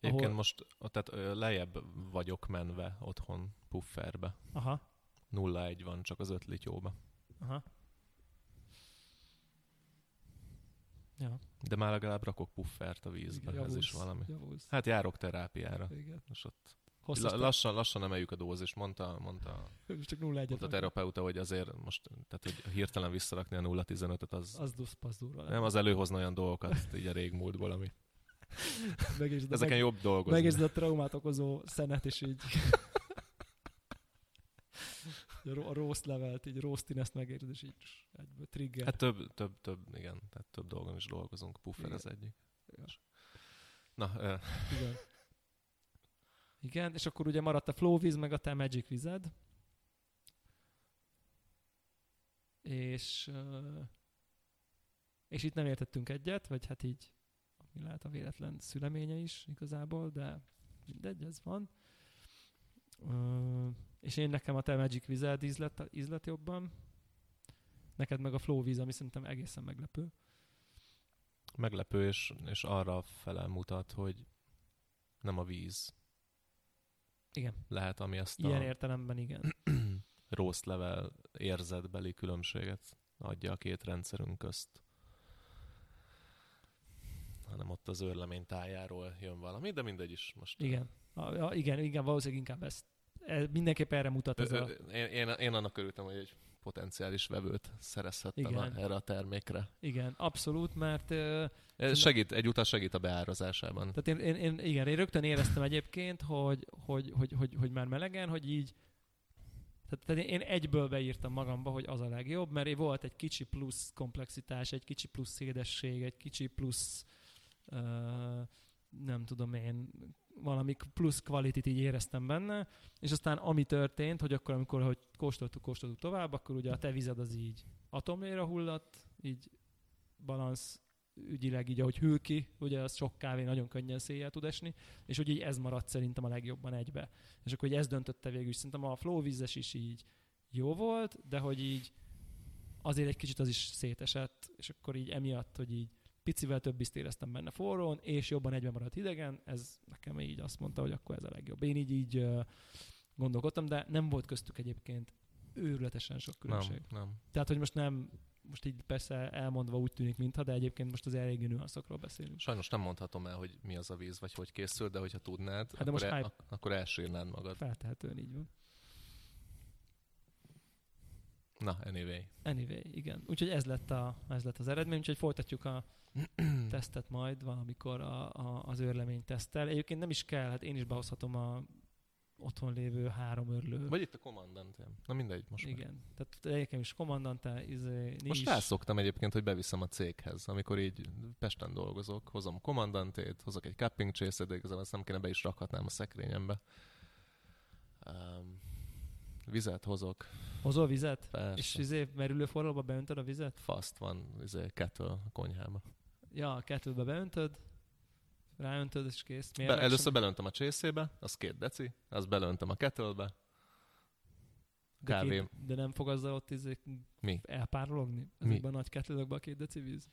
Egyébként ahol- most tehát lejjebb vagyok menve otthon pufferbe. Aha, 0-1 van csak az öt lityóba. aha. Ja, De már legalább rakok puffert a vízbe, ez is valami. Javulsz. Hát járok terápiára. Igen. És ott Hosszas la, lassan, lassan emeljük a dózist, mondta, mondta, csak 0 1 mondta a terapeuta, hogy azért most, tehát hogy hirtelen visszarakni a 0-15-öt, az, Az dusz, durva. nem, az előhozna olyan dolgokat így a régmúltból, ami Megérzed, ezeken meg, jobb dolgozni. megérzed a traumát okozó szenet, és így a, ro- a roast levelt, így roastiness megérzed, és így egyből trigger. Hát több, több, több, igen, tehát több dolgon is dolgozunk. Puffer Igen. az egyik. Ja. Na, ö, Igen. Igen, és akkor ugye maradt a flow víz, meg a te magic vized. És, és itt nem értettünk egyet, vagy hát így, ami lehet a véletlen szüleménye is igazából, de mindegy, ez van. És én nekem a te magic vized ízlet, ízlet jobban. Neked meg a flow víz, ami szerintem egészen meglepő. meglepő, és, és arra fele mutat, hogy nem a víz Igen. lehet, ami ezt Ilyen a értelemben igen. roast level érzetbeli különbséget adja a két rendszerünk közt. hanem ott az őrlemény tájáról jön valami, de mindegy is most. Igen. A, a, igen, igen, valószínűleg inkább ezt. E, mindenképp erre mutat ez Ö, a... Én, én, én annak örültem, hogy egy potenciális vevőt szerezhettem Igen. erre a termékre. Igen, abszolút, mert segít, egyúttal segít a beárazásában. tehát én, én, én, igen, én rögtön éreztem egyébként, hogy, hogy, hogy, hogy, hogy már melegen, hogy így tehát, tehát én egyből beírtam magamba, hogy az a legjobb, mert volt egy kicsi plusz komplexitás, egy kicsi plusz édesség, egy kicsi plusz uh, nem tudom én, valami plusz kvalitit így éreztem benne, és aztán ami történt, hogy akkor, amikor hogy kóstoltuk, kóstoltuk tovább, akkor ugye a te vized az így atomlére hullott, így balansz ügyileg így, ahogy hűl ki, ugye az sok kávé nagyon könnyen széjjel tud esni, és hogy így ez maradt szerintem a legjobban egybe. És akkor hogy ez döntötte végül is. Szerintem a flow vízes is így jó volt, de hogy így azért egy kicsit az is szétesett, és akkor így emiatt, hogy így picivel több ízt éreztem benne forrón, és jobban egyben maradt hidegen, ez nekem így azt mondta, hogy akkor ez a legjobb. Én így, így gondolkodtam, de nem volt köztük egyébként őrületesen sok különbség. Nem, nem. Tehát, hogy most nem, most így persze elmondva úgy tűnik, mintha, de egyébként most az eléggé nüanszokról beszélünk. Sajnos nem mondhatom el, hogy mi az a víz, vagy hogy készül, de hogyha tudnád, Hát de akkor, most el, hype- ak- akkor elsírnád magad. Feltehetően így van. Na, anyway. Anyway, igen. Úgyhogy ez lett, a, ez lett az eredmény, úgyhogy folytatjuk a tesztet majd valamikor a, a, az őrlemény teszttel. Egyébként nem is kell, hát én is behozhatom a otthon lévő három őrlő. Vagy itt a kommandant. Na mindegy, most már. igen. Tehát egyébként is kommandante, izé, Most is. felszoktam egyébként, hogy beviszem a céghez, amikor így Pesten dolgozok, hozom a kommandantét, hozok egy cupping chase de igazából ezt nem kéne be is rakhatnám a szekrényembe. Um, vizet hozok. Hozol vizet? Persze. És izé merülő forróba beöntöd a vizet? Faszt van, izé, kettő a konyhába. Ja, a kettőbe beöntöd, ráöntöd, és kész. Be, először belöntöm a csészébe, az két deci, azt belöntöm a kettlebe. de, kávé. két, de nem fog azzal ott izé Mi? elpárologni? Ezekben a nagy kettlőkben a két deci víz?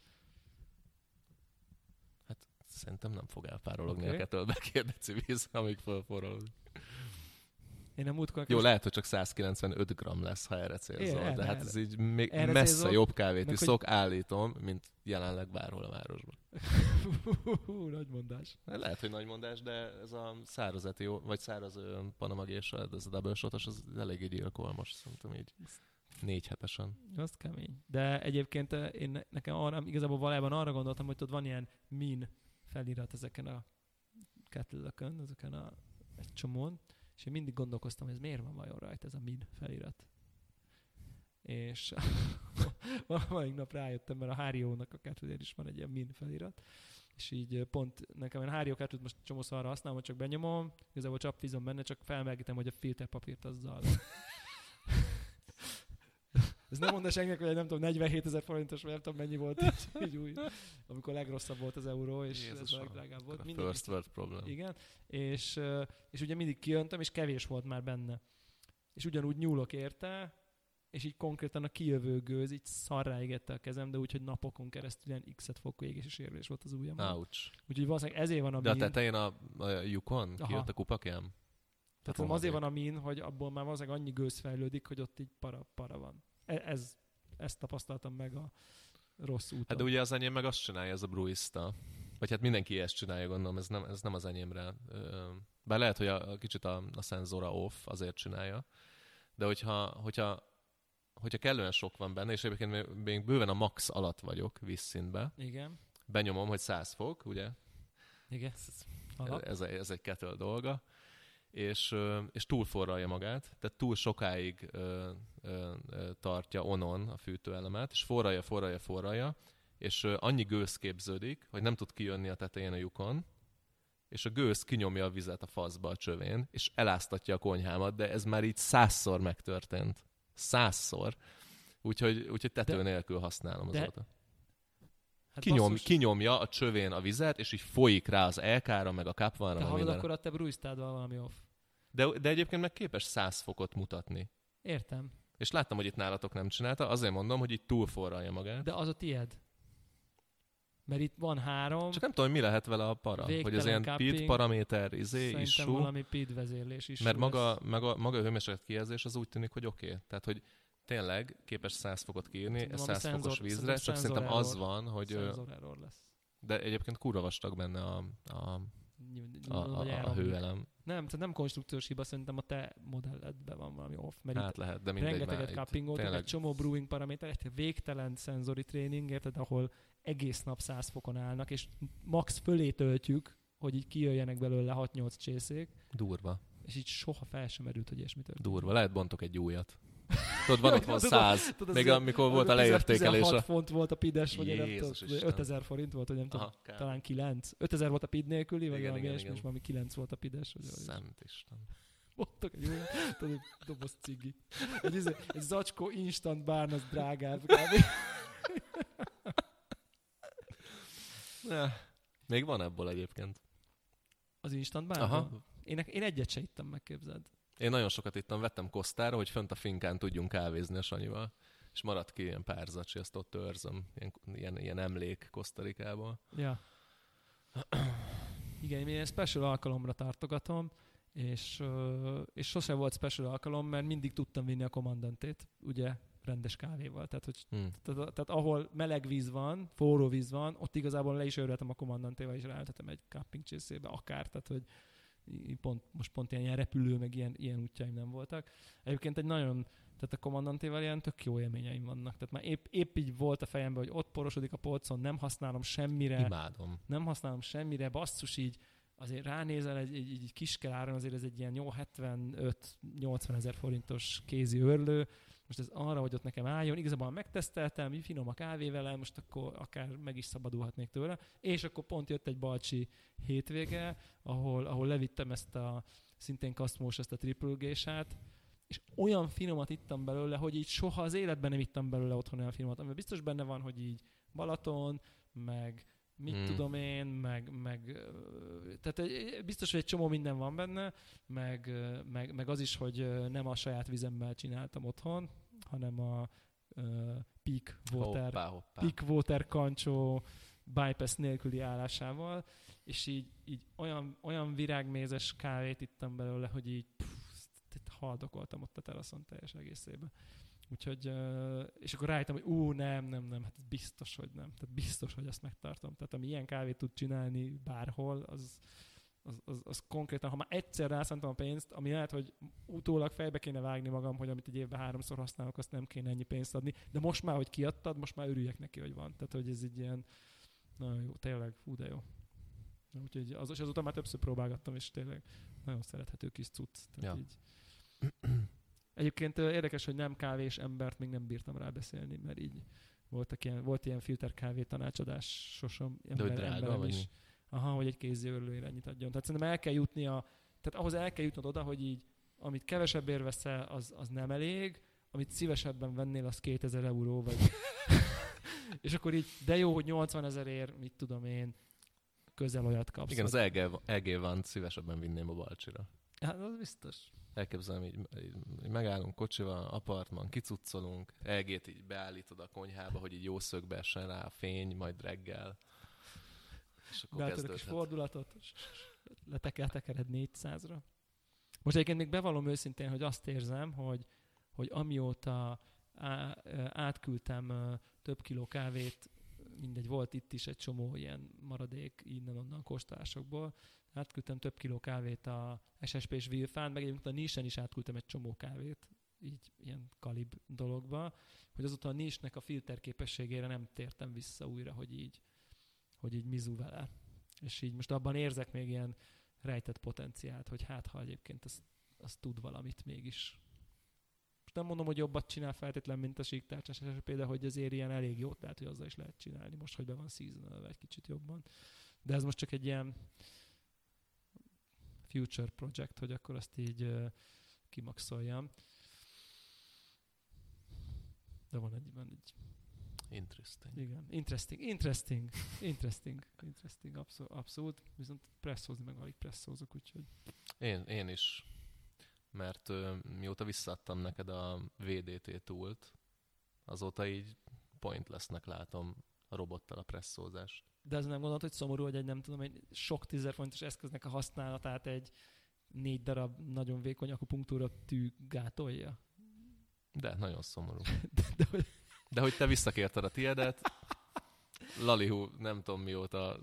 Szerintem nem fog elpárologni okay. a kettlebe két deci víz, amíg fölforrol. Én nem múltkor... Jó, lehet, hogy csak 195 gram lesz, ha erre célzol, erre, de hát erre. ez így még Erre messze célzol? jobb kávét iszok, állítom, mint jelenleg bárhol a városban. Hú, nagy mondás. Lehet, hogy nagy mondás, de ez a száraz etió, vagy száraz ö, Panama Geisha, ez a double shotos, az eléggé gyilkol most, szerintem így négy hetesen. Az kemény. De egyébként én ne- nekem arra, igazából valójában arra gondoltam, hogy tudod, van ilyen min felirat ezeken a kettlökön, ezeken a egy csomón, és én mindig gondolkoztam, hogy ez miért van vajon rajta ez a min felirat. És valamelyik nap rájöttem, mert a Háriónak a kettőnél is van egy ilyen min felirat, és így pont nekem a Hárió kettőt most csomószor arra használom, hogy csak benyomom, igazából csapvízom benne, csak felmelegítem, hogy a filterpapírt azzal ez nem mondta senkinek, hogy nem tudom, 47 ezer forintos, vagy nem tudom mennyi volt így, így új, amikor legrosszabb volt az euró, és ez a Jézusom, legdrágább volt. A Mindig, first world problem. igen, és, és ugye mindig kijöntem, és kevés volt már benne. És ugyanúgy nyúlok érte, és így konkrétan a kijövő gőz így szarrá égette a kezem, de úgyhogy napokon keresztül ilyen x-et fokú égési sérülés volt az ujjamon. Ouch. Úgyhogy valószínűleg ezért van a De a min. tetején a, a lyukon kijött a kupakjám? Tehát azért van a min, hogy abból már valószínűleg annyi gőz fejlődik, hogy ott így para, para van. E- Ez, ezt tapasztaltam meg a rossz úton. Hát de ugye az enyém meg azt csinálja, ez a bruista. Vagy hát mindenki ezt csinálja, gondolom, ez nem, ez nem az enyémre. Bár lehet, hogy a, a kicsit a, a szenzora off azért csinálja. De hogyha, hogyha, hogyha kellően sok van benne, és egyébként még- bőven a max alatt vagyok vízszintbe, Igen, benyomom, hogy 100 fok, ugye? igen. Alap. Ez, ez egy kettle dolga. És, és túlforralja magát, tehát túl sokáig ö, ö, tartja onon a fűtőelemet, és forralja, forralja, forralja, és annyi gőz képződik, hogy nem tud kijönni a tetején a lyukon, és a gőz kinyomja a vizet a faszba a csövén, és eláztatja a konyhámat, de ez már így százszor megtörtént. Százszor. Úgyhogy, úgyhogy tető De- nélkül használom de- azóta. Hát Kinyom, basszus, kinyomja a csövén a vizet, és így folyik rá az LK-ra, meg a te kapvanra, meg hallod, akkor a te bruisztádval valami off. De, de egyébként meg képes 100 fokot mutatni. Értem. És láttam, hogy itt nálatok nem csinálta, azért mondom, hogy itt túlforralja magát. De az a tied. Mert itt van három, Csak nem tudom, mi lehet vele a para. hogy az ilyen cupping. pit paraméter, izé, issú. valami PID vezérlés is. Mert maga, maga, maga a hőmérséklet kijelzés az úgy tűnik, hogy oké. Okay. Tehát, hogy tényleg képes 100 fokot kiírni, Szerintem 100 valami fokos szenzor- vízre, csak szerintem szenzor az error. van, hogy... Szenzor lesz. De egyébként kurva vastag benne a, a, a, a, a elromlik. hőelem. Nem, tehát nem konstrukciós hiba, szerintem a te modelledben van valami off. Mert Hát lehet, de mindegy rengeteget cuppingoltak, tényleg- egy csomó brewing paraméter, egy végtelen szenzori tréning, érted, ahol egész nap 100 fokon állnak, és max fölé töltjük, hogy így kijöjjenek belőle 6-8 csészék, Durva. és így soha fel sem merült, hogy ilyesmi történik. Durva. Lehet bontok egy újat. Tudod, van ott van Tudom, 100. tudod, Még amikor volt a Az 10 leértékelés. 16 a- font volt a pides, vagy nem tudom, Isten. 5000 forint volt, vagy nem tudom, talán 9. 5000 volt a pid nélküli, vagy valami ilyesmi, és valami 9 volt a pides. Szent Isten. Mondtak egy olyan, tudod, egy doboz cigi. Egy, izé- egy zacskó instant bárn, az drágább. Még van ebből egyébként. Az instant bárn? Aha. Én, én egyet se ittam, megképzeld. Én nagyon sokat ittam, vettem kosztára, hogy fönt a finkán tudjunk kávézni a Sanyival. És maradt ki ilyen pár zacsi, ezt ott őrzöm. Ilyen, ilyen, ilyen emlék Kosztarikából. Ja. Igen, én ilyen special alkalomra tartogatom, és, és sose volt special alkalom, mert mindig tudtam vinni a kommandantét, ugye, rendes kávéval. Tehát, hogy Hm. Tehát, tehát ahol meleg víz van, forró víz van, ott igazából le is őröltem a kommandantéval, és ráültetem egy cupping csészébe, akár, tehát hogy pont, most pont ilyen, ilyen repülő, meg ilyen, ilyen útjaim nem voltak. Egyébként egy nagyon, tehát a kommandantéval ilyen tök jó élményeim vannak. Tehát már épp, épp így volt a fejemben, hogy ott porosodik a polcon, nem használom semmire, Imádom. nem használom semmire, basszus így, azért ránézel egy, egy, egy kiskeláron, azért ez egy ilyen jó 75-80 ezer forintos kézi őrlő, most ez arra, hogy ott nekem álljon, igazából megteszteltem, finom a kávé vele, most akkor akár meg is szabadulhatnék tőle, és akkor pont jött egy balcsi hétvége, ahol, ahol levittem ezt a szintén kaszmós, ezt a triple gésát, és olyan finomat ittam belőle, hogy így soha az életben nem ittam belőle otthon olyan finomat, amiben biztos benne van, hogy így Balaton, meg mit Mm. mm. tudom én, meg, meg tehát egy- biztos, hogy egy csomó minden van benne, meg, meg, meg az is, hogy nem a saját vizemmel csináltam otthon, hanem a uh, peak water, Hoppá, hoppá. peak water kancsó bypass nélküli állásával, és így, így olyan, olyan virágmézes kávét ittam belőle, hogy így pff, haldokoltam ott a teraszon teljes egészében. Úgyhogy, és akkor rájöttem, hogy ú, nem, nem, nem, hát ez biztos, hogy nem. Tehát biztos, hogy ezt megtartom. Tehát ami ilyen kávét tud csinálni bárhol, az, az, az, az konkrétan, ha már egyszer rászántam a pénzt, ami lehet, hogy utólag fejbe kéne vágni magam, hogy amit egy évben háromszor használok, azt nem kéne ennyi pénzt adni, de most már, hogy kiadtad, most már örüljek neki, hogy van. Tehát, hogy ez egy ilyen, nagyon jó, tényleg, fú, de jó. Úgyhogy az, és azután már többször próbálgattam, és tényleg nagyon szerethető kis cucc. Tehát Ja. így. Egyébként érdekes, hogy nem kávés embert még nem bírtam rábeszélni, mert így voltak ilyen, volt ilyen filter kávé tanácsadás sosem De hogy drága, emberem vagy is. mi? Aha, hogy egy kézzelőre ennyit adjon. Tehát szerintem el kell jutnia, tehát ahhoz el kell jutnod oda, hogy így, amit kevesebbért veszel, az, az nem elég, amit szívesebben vennél, az 2000 euró, vagy... és akkor így, de jó, hogy 80 ezerért, mit tudom én, közel olyat kapsz. Igen, az EG, EG van szívesebben vinném a Balcsira. Hát, az biztos. Elképzelem, így, így, megállunk kocsival, apartman, kicuccolunk, EG-t így beállítod a konyhába, hogy így jó szögbe essen rá a fény, majd reggel. És akkor Beálltad a kis fordulatot, letekel tekered 400-ra. Most egyébként még bevallom őszintén, hogy azt érzem, hogy, hogy amióta á, átküldtem több kiló kávét, mindegy, volt itt is egy csomó ilyen maradék innen-onnan kóstolásokból, átküldtem több kiló kávét a SSP és Vilfán, meg egyébként a Nisen is átküldtem egy csomó kávét, így ilyen kalib dologba, hogy azóta a Nisnek a filter képességére nem tértem vissza újra, hogy így, hogy így mizu vele. És így most abban érzek még ilyen rejtett potenciált, hogy hát ha egyébként az, az tud valamit mégis. Most nem mondom, hogy jobbat csinál feltétlen, mint a síktárcsás SSP, de hogy azért ilyen elég jót lehet, hogy azzal is lehet csinálni, most, hogy be van seasonal egy kicsit jobban. De ez most csak egy ilyen future project, hogy akkor azt így kimaxoljam. De van egy, van egy Interesting. igen, interesting, interesting, interesting, interesting, abszolút, abszolút. viszont presszózni meg alig presszózok, úgyhogy Én, én is. Mert ö, mióta visszaadtam neked a VDT túlt, azóta így pointlessnek látom a robottal a presszózást. De ez nem gondolod, hogy szomorú, hogy egy nem tudom, egy sok tízezer fontos eszköznek a használatát egy négy darab nagyon vékony akupunktúra tű gátolja? De nagyon szomorú. De, de hogy De hogy te visszakérted a tiedet, Lalihu nem tudom mióta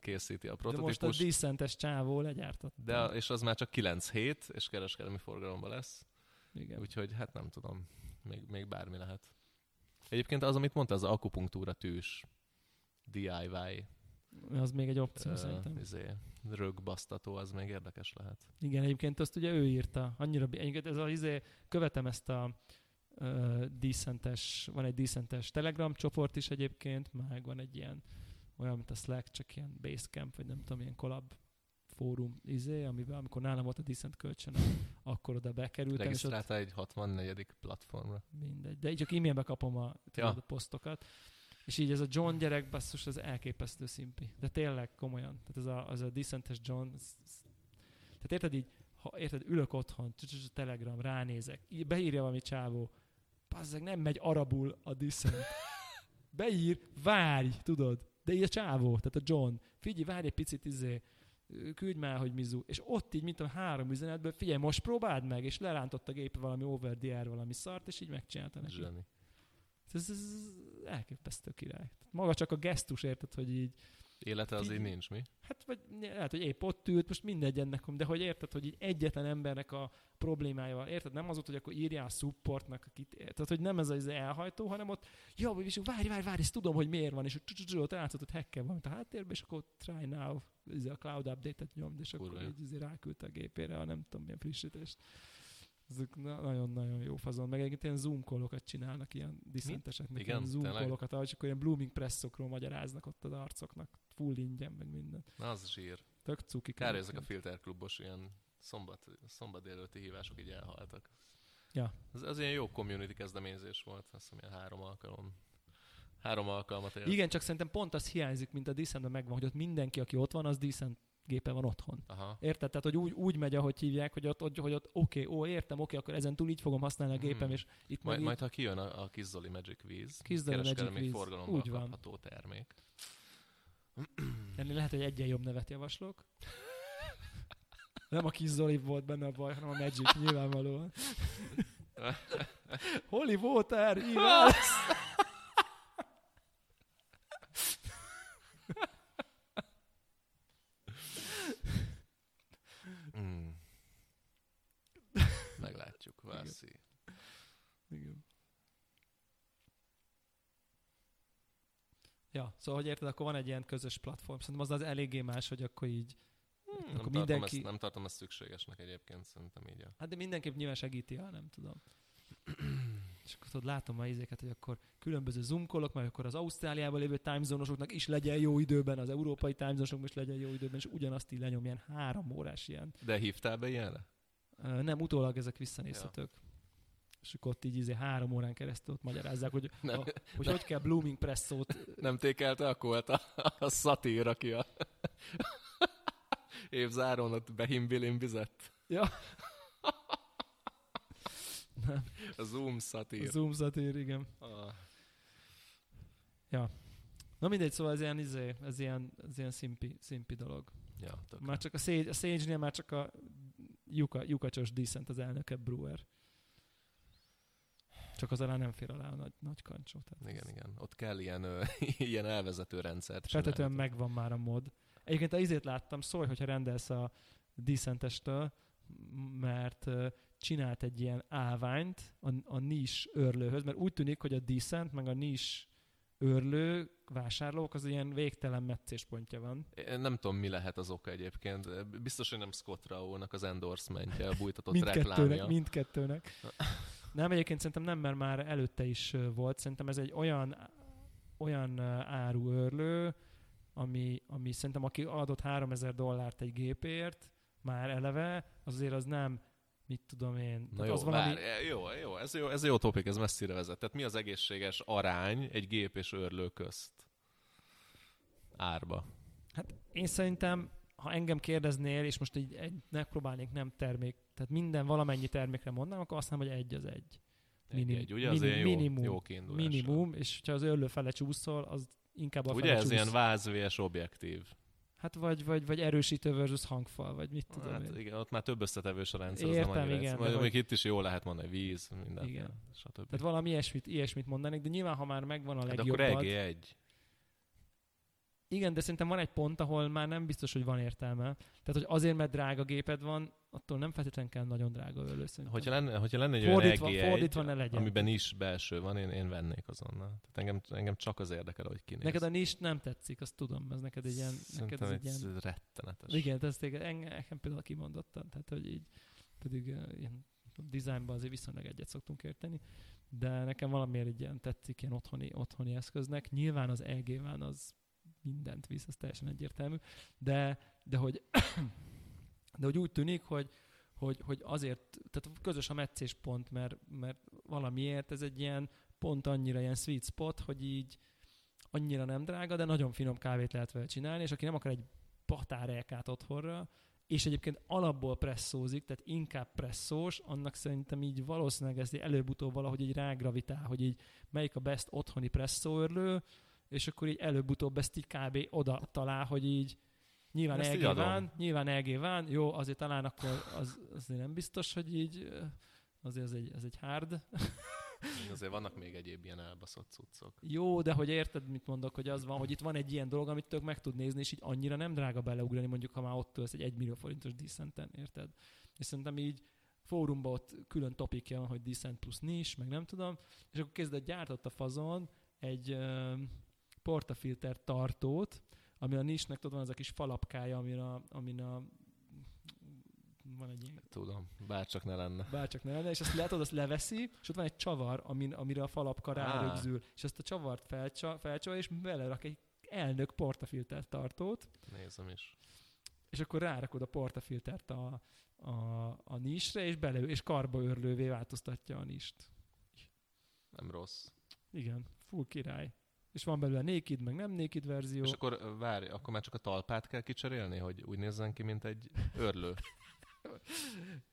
készíti a de most a prototípus, decentes csávó legyártott. de, és az már csak 9 hét, és kereskedelmi forgalomban lesz. Igen. Úgyhogy hát nem tudom, még, még bármi lehet. Egyébként az, amit mondta, az akupunktúra tűs DIY Az még egy opció ö, szerintem. izé, rögbasztató, az még érdekes lehet. Igen, egyébként azt ugye ő írta. Annyira, egyébként ez a, izé, követem ezt a uh, decentes, van egy decentes Telegram csoport is egyébként, meg van egy ilyen olyan, mint a Slack, csak ilyen Basecamp, vagy nem tudom, ilyen collab fórum izé, amiben amikor nálam volt a Decent kölcsön, akkor oda bekerültem, Regisztráltál egy 64. platformra. mindegy. De így csak e-mailbe kapom a, Ja. a posztokat. És így ez a John gyerek basszus, az elképesztő szimpi. De tényleg, komolyan. Tehát ez a, az a decentes John. Tehát érted így, ha érted, ülök otthon, Telegram, ránézek, beírja valami csávó, bazzeg, nem megy arabul a decent. Beír, várj, tudod. De így a csávó, tehát a John, figyelj, várj egy picit, izé, küldj már, hogy mizu. És ott így, mint a három üzenetből, figyelj, most próbáld meg, és lerántott a gép valami over the air valami szart, és így megcsinálta neki. Zseni. Ez, ez, elképesztő király. Tehát maga csak a gesztus, érted, hogy így, Élete az így Figyelj. nincs, mi? hát vagy lehet, hogy épp ott ült, most mindegy ennek, de hogy érted, hogy így egyetlen embernek a problémája, érted, nem az ott, hogy akkor írjál a supportnak, akit, érted, hogy nem ez az elhajtó, hanem ott, jó, is, várj, várj, várj, ezt tudom, hogy miért van, és ott látszott, hogy hacker van a háttérben, és akkor try now, ez a cloud update-et nyomd, és akkor Kurva így izé ráküldte a gépére a nem tudom milyen frissítést. Ezek na- nagyon-nagyon jó fazon. Meg egyébként ilyen zoom kollokat csinálnak, ilyen diszenteseknek, Igen, ilyen zoom kollokat, ahogy akkor ilyen blooming presszokról magyaráznak ott az arcoknak. Full ingyen, meg minden. Na, az zsír. Tök cuki. Kár, ezek a filterklubos ilyen szombat, szombat délőtti hívások így elhaltak. Ja. Ez, ez ilyen jó community kezdeményezés volt, azt hiszem ilyen három alkalom. Három alkalmat élt. Igen, csak szerintem pont az hiányzik, mint a Decentben megvan, hogy ott mindenki, aki ott van, az Decent gépe van otthon. Aha. Érted? Tehát, hogy úgy, úgy megy, ahogy hívják, hogy ott, hogy, hogy ott oké, okay, ó, értem, oké, akkor ezen túl így fogom használni a gépem, Hmm. és itt Majd, meg majd ha kijön a, a Kizzoli Magic Víz, Kizzoli Magic Víz, forgalomba úgy van. kapható termék. így, ennél lehet, hogy egyen jobb nevet javaslok. Nem a kis Zoli volt benne a baj, hanem a Magic, nyilvánvalóan. Holy Water, Ivan! Mm. Meglátjuk, Vászi. Igen. Ja, szóval, hogy érted, akkor van egy ilyen közös platform. Szerintem az az eléggé más, hogy akkor így... Hmm, Akkor nem, tartom mindenki- ezt, nem tartom ezt szükségesnek egyébként, szerintem így a... Hát de mindenképp nyilván segíti, ha nem tudom. És akkor tudod, látom a izéket, hogy akkor különböző zoomkolok, mert akkor az Ausztráliában lévő time zone-osoknak is legyen jó időben, az európai time zone is legyen jó időben, és ugyanazt így lenyom ilyen három órás ilyen. De hívtál be ilyenre? Nem, utólag ezek visszanézhetők. És akkor ott így izé három órán keresztül ott magyarázzák, hogy, Nem. a, hogy hogy kell blooming presszót. Nem tékelte a kolt a, a szatír, aki a évzáron ott behimbilimbizett? Ja. Nem, A Zoom a szatír. zoom szatír, igen. Ah, Na mindegy, szóval ez ilyen, izé, ez ilyen, ez ilyen szimpi, szimpi dolog. ja, tök. Már csak a Sage, a Sage-nél már csak a lyuka, lyukacsos Decent az elnöke Brewer. Csak az alá nem fér alá a nagy, nagy kancsó. Tehát Igen, ez igen. Ott kell ilyen, ö, ilyen elvezető rendszert Feltetően megvan már a mod. Egyébként a izét láttam, szólj, hogyha rendelsz a Decentestől, mert csinált egy ilyen állványt a, a nis őrlőhöz, mert úgy tűnik, hogy a Decent meg a nis őrlő vásárlók az ilyen végtelen meccéspontja van. Én nem tudom, mi lehet az oka egyébként. Biztos, hogy nem Scott Rao-nak az endorsementje, a bújtatott Mindkettőnek, reklámja. mindkettőnek. Nem, egyébként szerintem nem, mert már előtte is volt. Szerintem ez egy olyan, olyan ö, áru őrlő, ami, ami szerintem aki adott 3000 dollárt egy gépért, már eleve, az azért az nem, mit tudom én. Na jó, az valami... várj, jó, jó, ez jó, ez jó topik, ez messzire vezet. Tehát mi az egészséges arány egy gép és őrlő közt? Árba. Hát én szerintem, ha engem kérdeznél, és most így egy, megpróbálnék nem termék, tehát minden valamennyi termékre mondanám, akkor azt mondom, hogy egy az egy. Minim- egy, ugye? Az minim- jó, minimum. jó kiindulás. Minimum, és ha az őrlő fele csúszol, az inkább a Ugye ez csúsz. ilyen vázvés objektív. Hát vagy, vagy, vagy erősítő versus hangfal, vagy mit tudom Hát én. igen, ott már több összetevős a rendszer, az Értem, nem annyira igen, Majd még itt is jó lehet mondani, víz, minden, Igen. stb. Tehát valami ilyesmit, ilyesmit mondanék, de nyilván, ha már megvan a Hát de akkor legjobb. EG1. Igen, de szerintem van egy pont, ahol már nem biztos, hogy van értelme. Tehát, hogy azért, mert drága géped van, attól nem feltétlenül kell nagyon drága ölő szerintem. Hogyha lenne, hogyha lenne egy Fordítva- olyan EG1, fordítva ne legyen. amiben is belső van, én, én vennék azonnal. Tehát engem, engem csak az érdekel, hogy kinéz. Neked a nis nem tetszik, azt tudom, ez neked egy ilyen... Neked ez egy ilyen rettenetes. igen, ez téged, engem, engem például kimondottan, tehát hogy így pedig uh, ilyen dizájnban azért viszonylag egyet szoktunk érteni, de nekem valamiért így ilyen tetszik ilyen otthoni, otthoni eszköznek. Nyilván az EG van az mindent visz, ez teljesen egyértelmű, de, de hogy de hogy úgy tűnik, hogy, hogy, hogy azért, tehát közös a meccés pont, mert, mert valamiért ez egy ilyen pont annyira ilyen sweet spot, hogy így annyira nem drága, de nagyon finom kávét lehet vele csinálni, és aki nem akar egy patárelkát otthonra, és egyébként alapból presszózik, tehát inkább presszós, annak szerintem így valószínűleg ez előbb-utóbb valahogy így rágravitál, hogy így melyik a best otthoni presszóörlő, és akkor így előbb-utóbb ezt így kb. oda talál, hogy így nyilván Ezt LG van, nyilván LG van, jó, azért talán akkor az, azért nem biztos, hogy így azért ez egy, ez egy hard. Azért vannak még egyéb ilyen elbaszott cuccok. Jó, de hogy érted, mit mondok, hogy az van, hogy itt van egy ilyen dolog, amit tök meg tud nézni, és így annyira nem drága beleugrani, mondjuk, ha már ott tölsz egy 1 millió forintos Decenten, érted? És szerintem így fórumban ott külön topikja van, hogy Decent plusz nis, meg nem tudom, és akkor kezdett gyártott a fazon egy portafilter tartót, ami a nisnek tudod, van az a kis falapkája, amin a, amin a van egy ilyen Tudom, bárcsak ne lenne. bárcsak ne lenne, és azt lehet, azt leveszi, és ott van egy csavar, amin, amire a falapka rárögzül, és ezt a csavart felcsa, felcsal, és belerak egy elnök portafilter tartót, Nézem is. és akkor rárakod a portafiltert a, a, a nisre, és, bele, és karba örlővé változtatja a nist. Nem rossz. Igen, full király. És van belőle naked, meg nem naked verzió. És akkor várj, akkor már csak a talpát kell kicserélni, hogy úgy nézzen ki, mint egy örlő.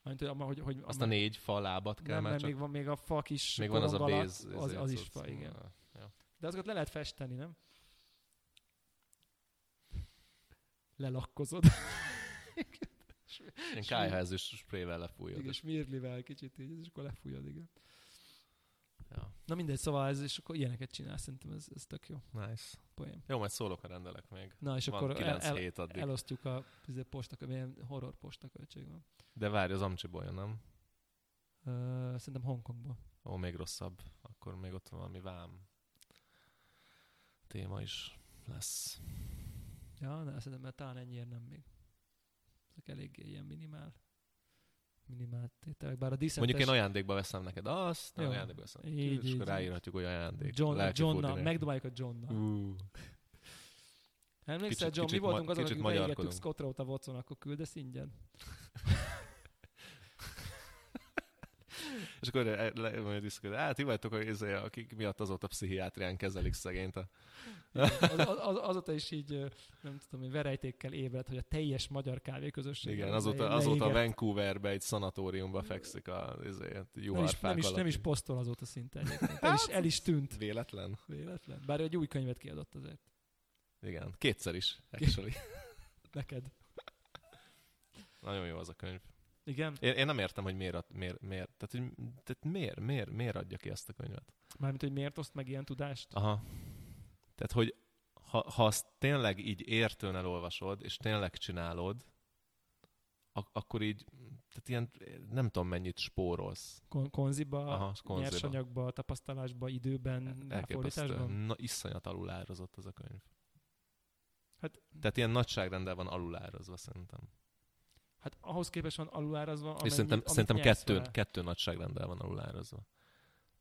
Mert, hogy, hogy, hogy, Azt a négy fa lábat kell nem, már csak... még van még a fa kis Még van az a béz. az, ezért az is fa, igen. Ja. De azokat le lehet festeni, nem? Lelakkozod. Ilyen kájházis sprével lefújod. igen, smirlivel kicsit így, és akkor lefújod, igen. Ja. Na mindegy, szóval ez, és akkor ilyeneket csinál, szerintem ez, ez tök jó Nice. poém. Jó, majd szólok, ha rendelek még. Na, és Van akkor 9 el, el, addig. elosztjuk a izé, posta, milyen horror postaköltség van. De várj, az Amcsiból jön, nem? Uh, szerintem Hongkongból. Ó, még rosszabb. Akkor még ott valami vám téma is lesz. Ja, ne, szerintem mert talán ennyiért nem még. Ezek eléggé ilyen minimál. Minimál tételek. Bár a diszentes... Mondjuk én ajándékba veszem neked azt, nem Jó. ajándékba veszem. Így, Így, és akkor ráírhatjuk, hogy ajándék. John, Lelki Johnnal, megdobáljuk a Johnnal. Ú, Emlékszel, Kicsit- John, mi kicsit voltunk ma- azok, akik beégettük magyarkodunk. Scott Rowe-t a Watson, akkor küldesz ingyen? És akkor le- majd visszakod, hát vagytok, hogy izé, akik miatt azóta pszichiátrián kezelik szegényt. A... Az, az, az, azóta is így, nem tudom, hogy verejtékkel ébred, hogy a teljes magyar kávéközösség. Igen, azóta, azóta Vancouverbe egy szanatóriumba fekszik a izé, nem is, juharfák nem, is, nem is posztol azóta szinte egyébként. El is, el is tűnt. Véletlen? Véletlen. Bár egy új könyvet kiadott azért. Igen, kétszer is, actually. Neked. Nagyon jó az a könyv. Igen? Én, én nem értem, hogy miért, miért, miért, tehát, hogy, tehát miért, miért, miért adja ki ezt a könyvet. Mármint, hogy miért oszt meg ilyen tudást? Aha. Tehát, hogy ha, ha azt tényleg így értően elolvasod, és tényleg csinálod, ak- akkor így, tehát ilyen, nem tudom mennyit spórolsz. Kon- konziba, Aha, konziba. nyersanyagba, tapasztalásba, időben, Elképesztő. ráfordításban? Na, iszonyat alulározott az a könyv. Hát- Tehát ilyen nagyságrendel van alulárazva szerintem. Hát ahhoz képest van alulárazva, És amennyit, szerintem, szerintem kettő, vele. kettő nagyságrendel van alulárazva.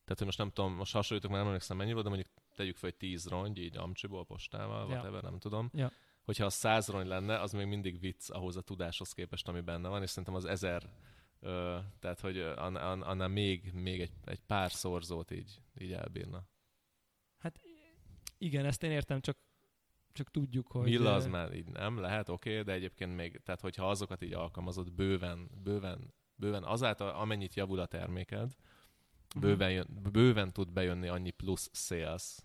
Tehát, hogy most nem tudom, most hasonlítok, már nem emlékszem mennyi volt, de mondjuk tegyük fel, hogy 10 rongy, így amcsiból, postával, Ja. whatever, nem tudom. Ja. Hogyha az 100 rongy lenne, az még mindig vicc ahhoz a tudáshoz képest, ami benne van, és szerintem az 1000, ö, tehát, hogy ö, ann- ann- annál még, még egy, egy pár szorzót így, így elbírna. Igen, ezt én értem, csak, csak tudjuk, hogy... Milla az már így nem lehet, oké, okay, de egyébként még, tehát hogyha azokat így alkalmazod bőven, bőven, bőven azáltal, amennyit javul a terméked, Mhm. bőven, jön, bőven tud bejönni annyi plusz sales.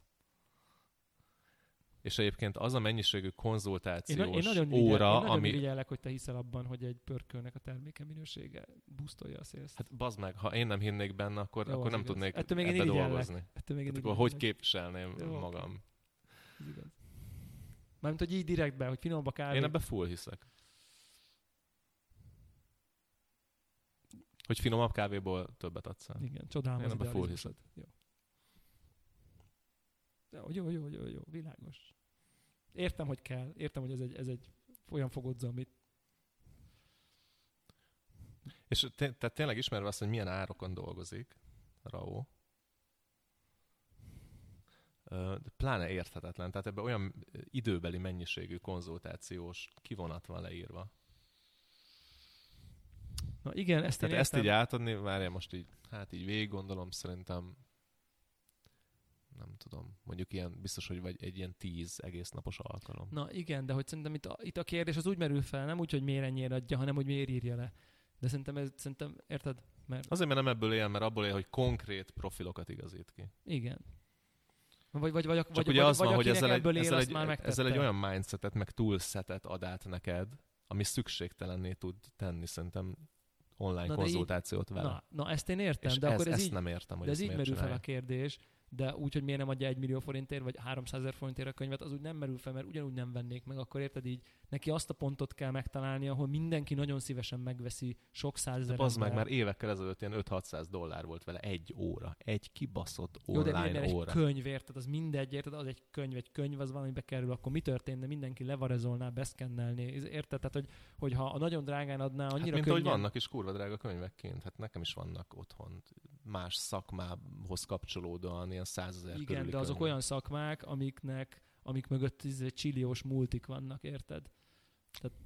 És egyébként az a mennyiségű Én, konzultációs na- én nagyon óra, én nagyon ami... irigyellek, hogy te hiszel abban, hogy egy pörkölnek a terméke minősége boostolja a szélsz. Hát bazd meg, ha én nem hinnék benne, akkor, Jó, akkor nem igaz. tudnék Ettől még én ebbe irigyellek. dolgozni. Ettől még én Hát akkor hogy képviselném Jó, magam? Ez igaz. Mármint, hogy így direktbe, hogy finomabb a kávé. Én ebbe full hiszek. Hogy finomabb kávéból többet adsz el. Igen, csodálom Én az ebbe full idealizmusod. Jó. Jó, jó, jó, jó, jó, világos. Értem, hogy kell. Értem, hogy ez egy, ez egy olyan fogodzó, amit És té- tehát tényleg ismerve azt, hogy milyen árokon dolgozik de pláne érthetetlen. Tehát ebben olyan időbeli mennyiségű konzultációs kivonat van leírva. Na igen, ezt Tehát ezt így átadni, várjál most így, hát így végig gondolom, szerintem nem tudom, mondjuk ilyen, biztos, hogy vagy egy ilyen tíz egész napos alkalom. Na igen, de hogy szerintem itt a, itt a kérdés az úgy merül fel, nem úgy, hogy miért ennyire adja, hanem hogy miért írja le. De szerintem ez, szerintem, érted? Mert Azért, mert nem ebből él, mert abból él, hogy konkrét profilokat igazít ki. igen. Vagy, vagy, vagy, Csak vagy, ugye vagy, az van, vagy hogy akinek ezzel egy, ezzel, egy, már megtette. ezzel egy olyan mindsetet, meg toolsetet ad át neked, ami szükségtelenné tud tenni szerintem online Na konzultációt vele. Na, na, ezt én értem, és de ez, akkor ez ezt így, nem értem, hogy de ez így merül fel a csinálja. kérdés, de úgy, hogy miért nem adja egy millió forintért, vagy 300 ezer forintért a könyvet, az úgy nem merül fel, mert ugyanúgy nem vennék meg, akkor érted így, neki azt a pontot kell megtalálni, ahol mindenki nagyon szívesen megveszi sok százezer Az meg már évekkel ezelőtt ilyen 5-600 dollár volt vele egy óra. Egy kibaszott Jó, de online miért egy óra. könyv, érted? Az mindegy, érted? Az egy könyv, egy könyv, az valamibe kerül, akkor mi történne? Mindenki levarezolná, beszkennelné, érted? Tehát, hogy, hogy ha a nagyon drágán adná, annyira Hát mint könnyen... ahogy vannak is kurva drága könyvek kint. Hát nekem is vannak otthon más szakmához kapcsolódóan ilyen százezer Igen, de azok könyvek. olyan szakmák, amiknek, amik mögött tíz csilliós multik vannak, érted? Tehát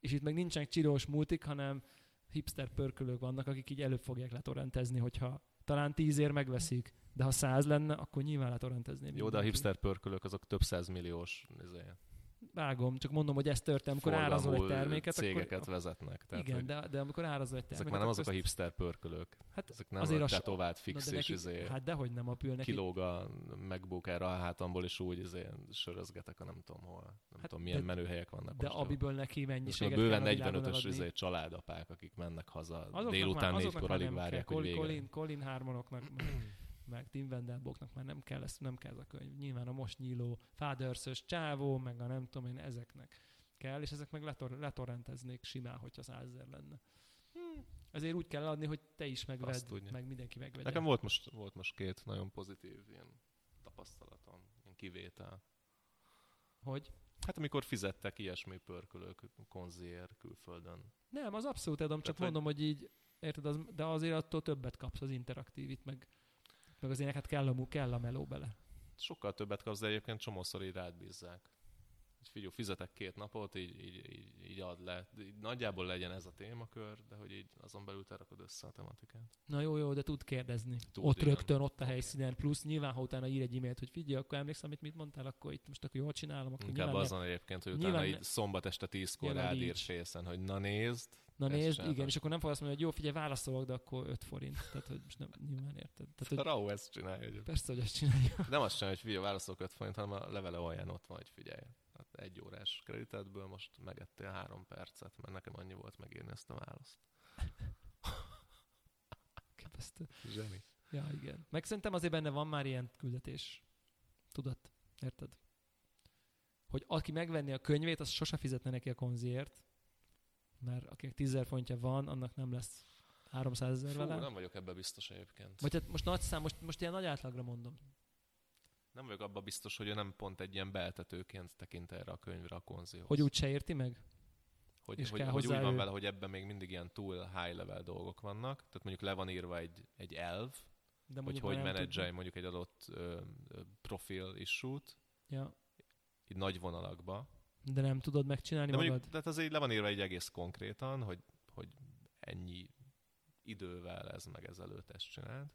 És itt meg nincsenek csilós multik, hanem hipster pörkölők vannak, akik így előbb fogják letorrentezni, hogyha talán tízért megveszik, de ha száz lenne, akkor nyilván letorrentezném. Jó, de a hipster pörkölők azok több százmilliós izé, Vágom, csak mondom, hogy ez történt, amikor árazol egy terméket. cégeket akkor, vezetnek. Tehát, igen, de, de amikor árazol egy terméket. Ezek már nem azok a hipster pörkölők. Hát ezek nem azért a tetovált fix és neki, izé, Hát dehogy nem apül neki. Kilóg a MacBook erre a hátamból, és úgy izé sörözgetek a nem tudom hol. Nem hát tudom, milyen de, menőhelyek vannak. De abiből neki mennyiséget Bőven 45-ös izé, családapák, akik mennek haza azoknak délután négykor alig várják, hogy Colin, Colin Harmonoknak meg Tim Wendelboknak már nem kell, ez, nem kell ez a könyv. Nyilván a most nyíló fathers csávó, meg a nem tudom én, ezeknek kell, és ezek meg letor, letorrenteznék simán, hogyha százezer lenne. Hmm. Ezért úgy kell adni, hogy te is megvedd, meg mindenki megvegye. Nekem volt most, volt most két nagyon pozitív ilyen tapasztalatom, ilyen kivétel. Hogy? Hát amikor fizettek ilyesmi pörkölők konziér külföldön. Nem, az abszolút adom, csak Tehát, mondom, hogy így, érted, az, de azért attól többet kapsz az interaktív, itt meg meg az éneket kell a, kell a meló bele. Sokkal többet kapsz, de egyébként csomószor így rád bízzák. Így figyelj, fizetek két napot, így, így, így, így ad le. Így nagyjából legyen ez a témakör, de hogy így azon belül te rakod össze a tematikát. Na jó, jó, de tud kérdezni. Tud, ott igen. rögtön, ott a helyszínen, plusz nyilván, ha utána ír egy e-mailt, hogy figyelj, akkor emlékszem, amit mit mondtál, akkor itt most akkor jól csinálom. Akkor Inkább azon egyébként, hogy utána így szombat este tízkor rád ír fészen, hogy na nézd, Na nézd, igen, és akkor nem fogsz mondani, hogy jó, figyelj, válaszolok, de akkor 5 forint. Tehát, hogy most nem, nyilván érted. Tehát, hogy... Rau ezt csinálja. Hogy... Persze, hogy ezt csinálja. Nem azt csinálja, hogy figyelj, válaszolok 5 forint, hanem a levele olyan ott van, hogy figyelj. Hát egy órás kreditetből most megettél három percet, mert nekem annyi volt megírni ezt a választ. Képesztő. Zseni. Ja, igen. Meg szerintem azért benne van már ilyen küldetés. Tudat. Érted? Hogy aki megvenni a könyvét, az sose fizetne neki a konziért, mert akinek 10 fontja van, annak nem lesz 300 ezer vele. nem vagyok ebben biztos egyébként. Vagy hát most nagy szám, most, most ilyen nagy átlagra mondom. Nem vagyok abban biztos, hogy ő nem pont egy ilyen beltetőként tekint erre a könyvre a konzihoz. Hogy úgy se érti meg? Hogy, és hogy, hogy úgy van vele, hogy ebben még mindig ilyen túl high level dolgok vannak. Tehát mondjuk le van írva egy, egy elv, De hogy hogy menedzselj mondjuk egy adott ö, ö, profil issue-t. Ja. Így nagy vonalakba de nem tudod megcsinálni De magad? Mondjuk, tehát azért le van írva egy egész konkrétan, hogy, hogy ennyi idővel ez meg ezelőtt ezt csináld.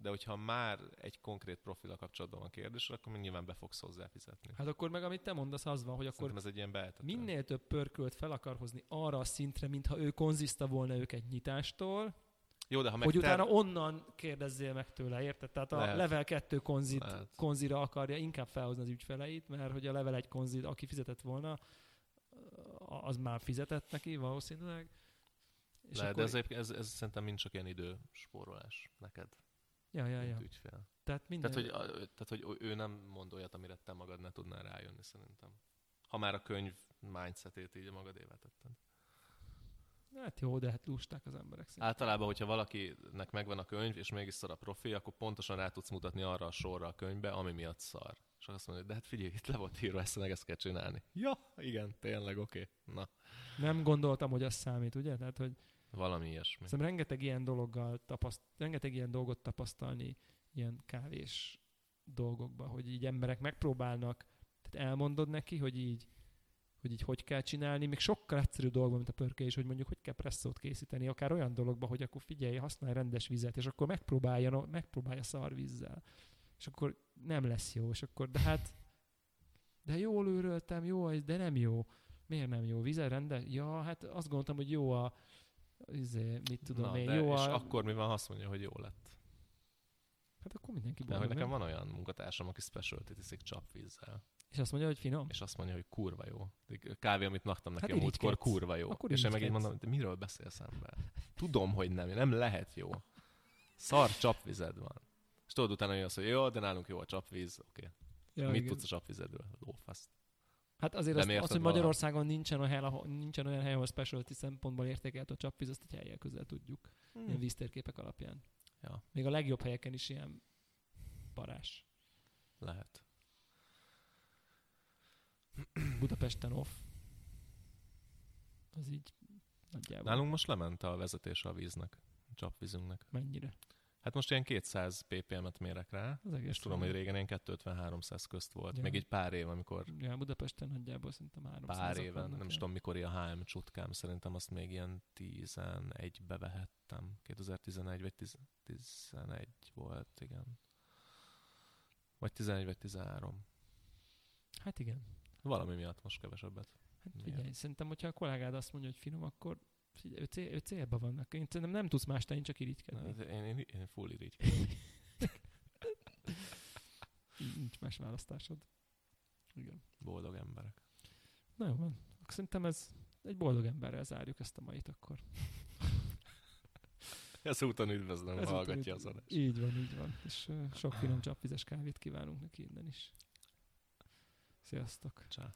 De hogyha már egy konkrét profil kapcsolatban van kérdés, akkor még nyilván be fogsz hozzá fizetni. Hát akkor meg amit te mondasz, az van, hogy akkor ez egy ilyen behetetlen. minél több pörkölt fel akar hozni arra a szintre, mintha ő konziszta volna őket nyitástól, jó, de ha meg hogy ter... utána onnan kérdezzél meg tőle, érted? Tehát a Lehet. level 2 konzit, konzira akarja inkább felhozni az ügyfeleit, mert hogy a level 1 konzit, aki fizetett volna, az már fizetett neki valószínűleg. És Lehet, akkor... de ez, ez, ez szerintem mind csak ilyen időspórolás neked. Ja, ja, ja. Ügyfél. Tehát, minden... tehát, hogy, tehát, hogy ő nem mond olyat, amire te magad ne tudnál rájönni szerintem. Ha már a könyv mindsetét így magadévá tetted. Hát jó, de hát lusták az emberek szerintem. Általában, hogyha valakinek megvan a könyv, és mégis szar a profi, akkor pontosan rá tudsz mutatni arra a sorra a könyvbe, ami miatt szar. És azt mondja, de hát figyelj, itt le volt írva, ezt meg ezt kell csinálni. Ja, igen, tényleg, oké. Okay. Na. Nem gondoltam, hogy az számít, ugye? Tehát, hogy valami ilyesmi. Szerintem rengeteg ilyen dologgal tapaszt, rengeteg ilyen dolgot tapasztalni ilyen kávés dolgokba, hogy így emberek megpróbálnak, tehát elmondod neki, hogy így hogy így hogy kell csinálni, még sokkal egyszerűbb dolog, mint a pörkés, hogy mondjuk hogy kell presszót készíteni, akár olyan dologba, hogy akkor figyelj, használj rendes vizet, és akkor megpróbálja, megpróbálja szarvízzel. És akkor nem lesz jó, és akkor, de hát, de jól őröltem, jó, de nem jó. Miért nem jó? Vizet rendes? Ja, hát azt gondoltam, hogy jó a, izé, mit tudom Na, én, jó és a... akkor mi van, ha azt mondja, hogy jó lett? Hát akkor mindenki boldog, Nekem van olyan munkatársam, aki specialty iszik csapvízzel. És azt mondja, hogy finom? És azt mondja, hogy kurva jó. Kávé, amit naktam neki hát a múltkor, kurva jó. Akkor és én meg így mondom, de miről beszélsz ember? Tudom, hogy nem, nem lehet jó. Szar csapvized van. És tudod, utána jön az, hogy jó, de nálunk jó a csapvíz, oké. Okay. Ja, Mit igen. tudsz a csapvizedről? Lófaszt. Hát azért az, az, hogy Magyarországon nincsen olyan, hely, ahol, nincsen olyan hely, ahol specialty szempontból értékelt a csapvíz, azt egy helyek közel tudjuk. Hmm. Ilyen víztérképek alapján. Ja. Még a legjobb helyeken is ilyen parás. Lehet. Budapesten off. Az így nagyjából. Nálunk most lement a vezetés a víznek, a csapvízünknek. Mennyire? Hát most ilyen 200 ppm-et mérek rá, Az egész és tudom, hogy régen ilyen 250-300 közt volt. Ja. Még egy pár év, amikor Ja, Budapesten nagyjából szerintem 300 pár éven, vannak, nem is tudom mikor a HM csutkám, szerintem azt még ilyen 11-be vehettem. 2011 vagy 10, 11 volt, igen. Vagy 11 vagy 13. Hát igen. Valami miatt most kevesebbet. Hát figyelj, szerintem, hogyha a kollégád azt mondja, hogy finom, akkor figyelj, ő, cél, ő célba vannak. Én szerintem nem tudsz más tenni, csak irigykedni. Hát Én, én, én full irigy. Így Nincs más választásod. Igen. Boldog emberek. Na jó van. Akkor szerintem ez egy boldog emberrel zárjuk ezt a mait akkor. Ezúton üdvözlöm, Ezúttal hallgatja így- az adást. Így van, így van. És uh, sok finom csapvizes kávét kívánunk neki innen is. Sziasztok! Csá.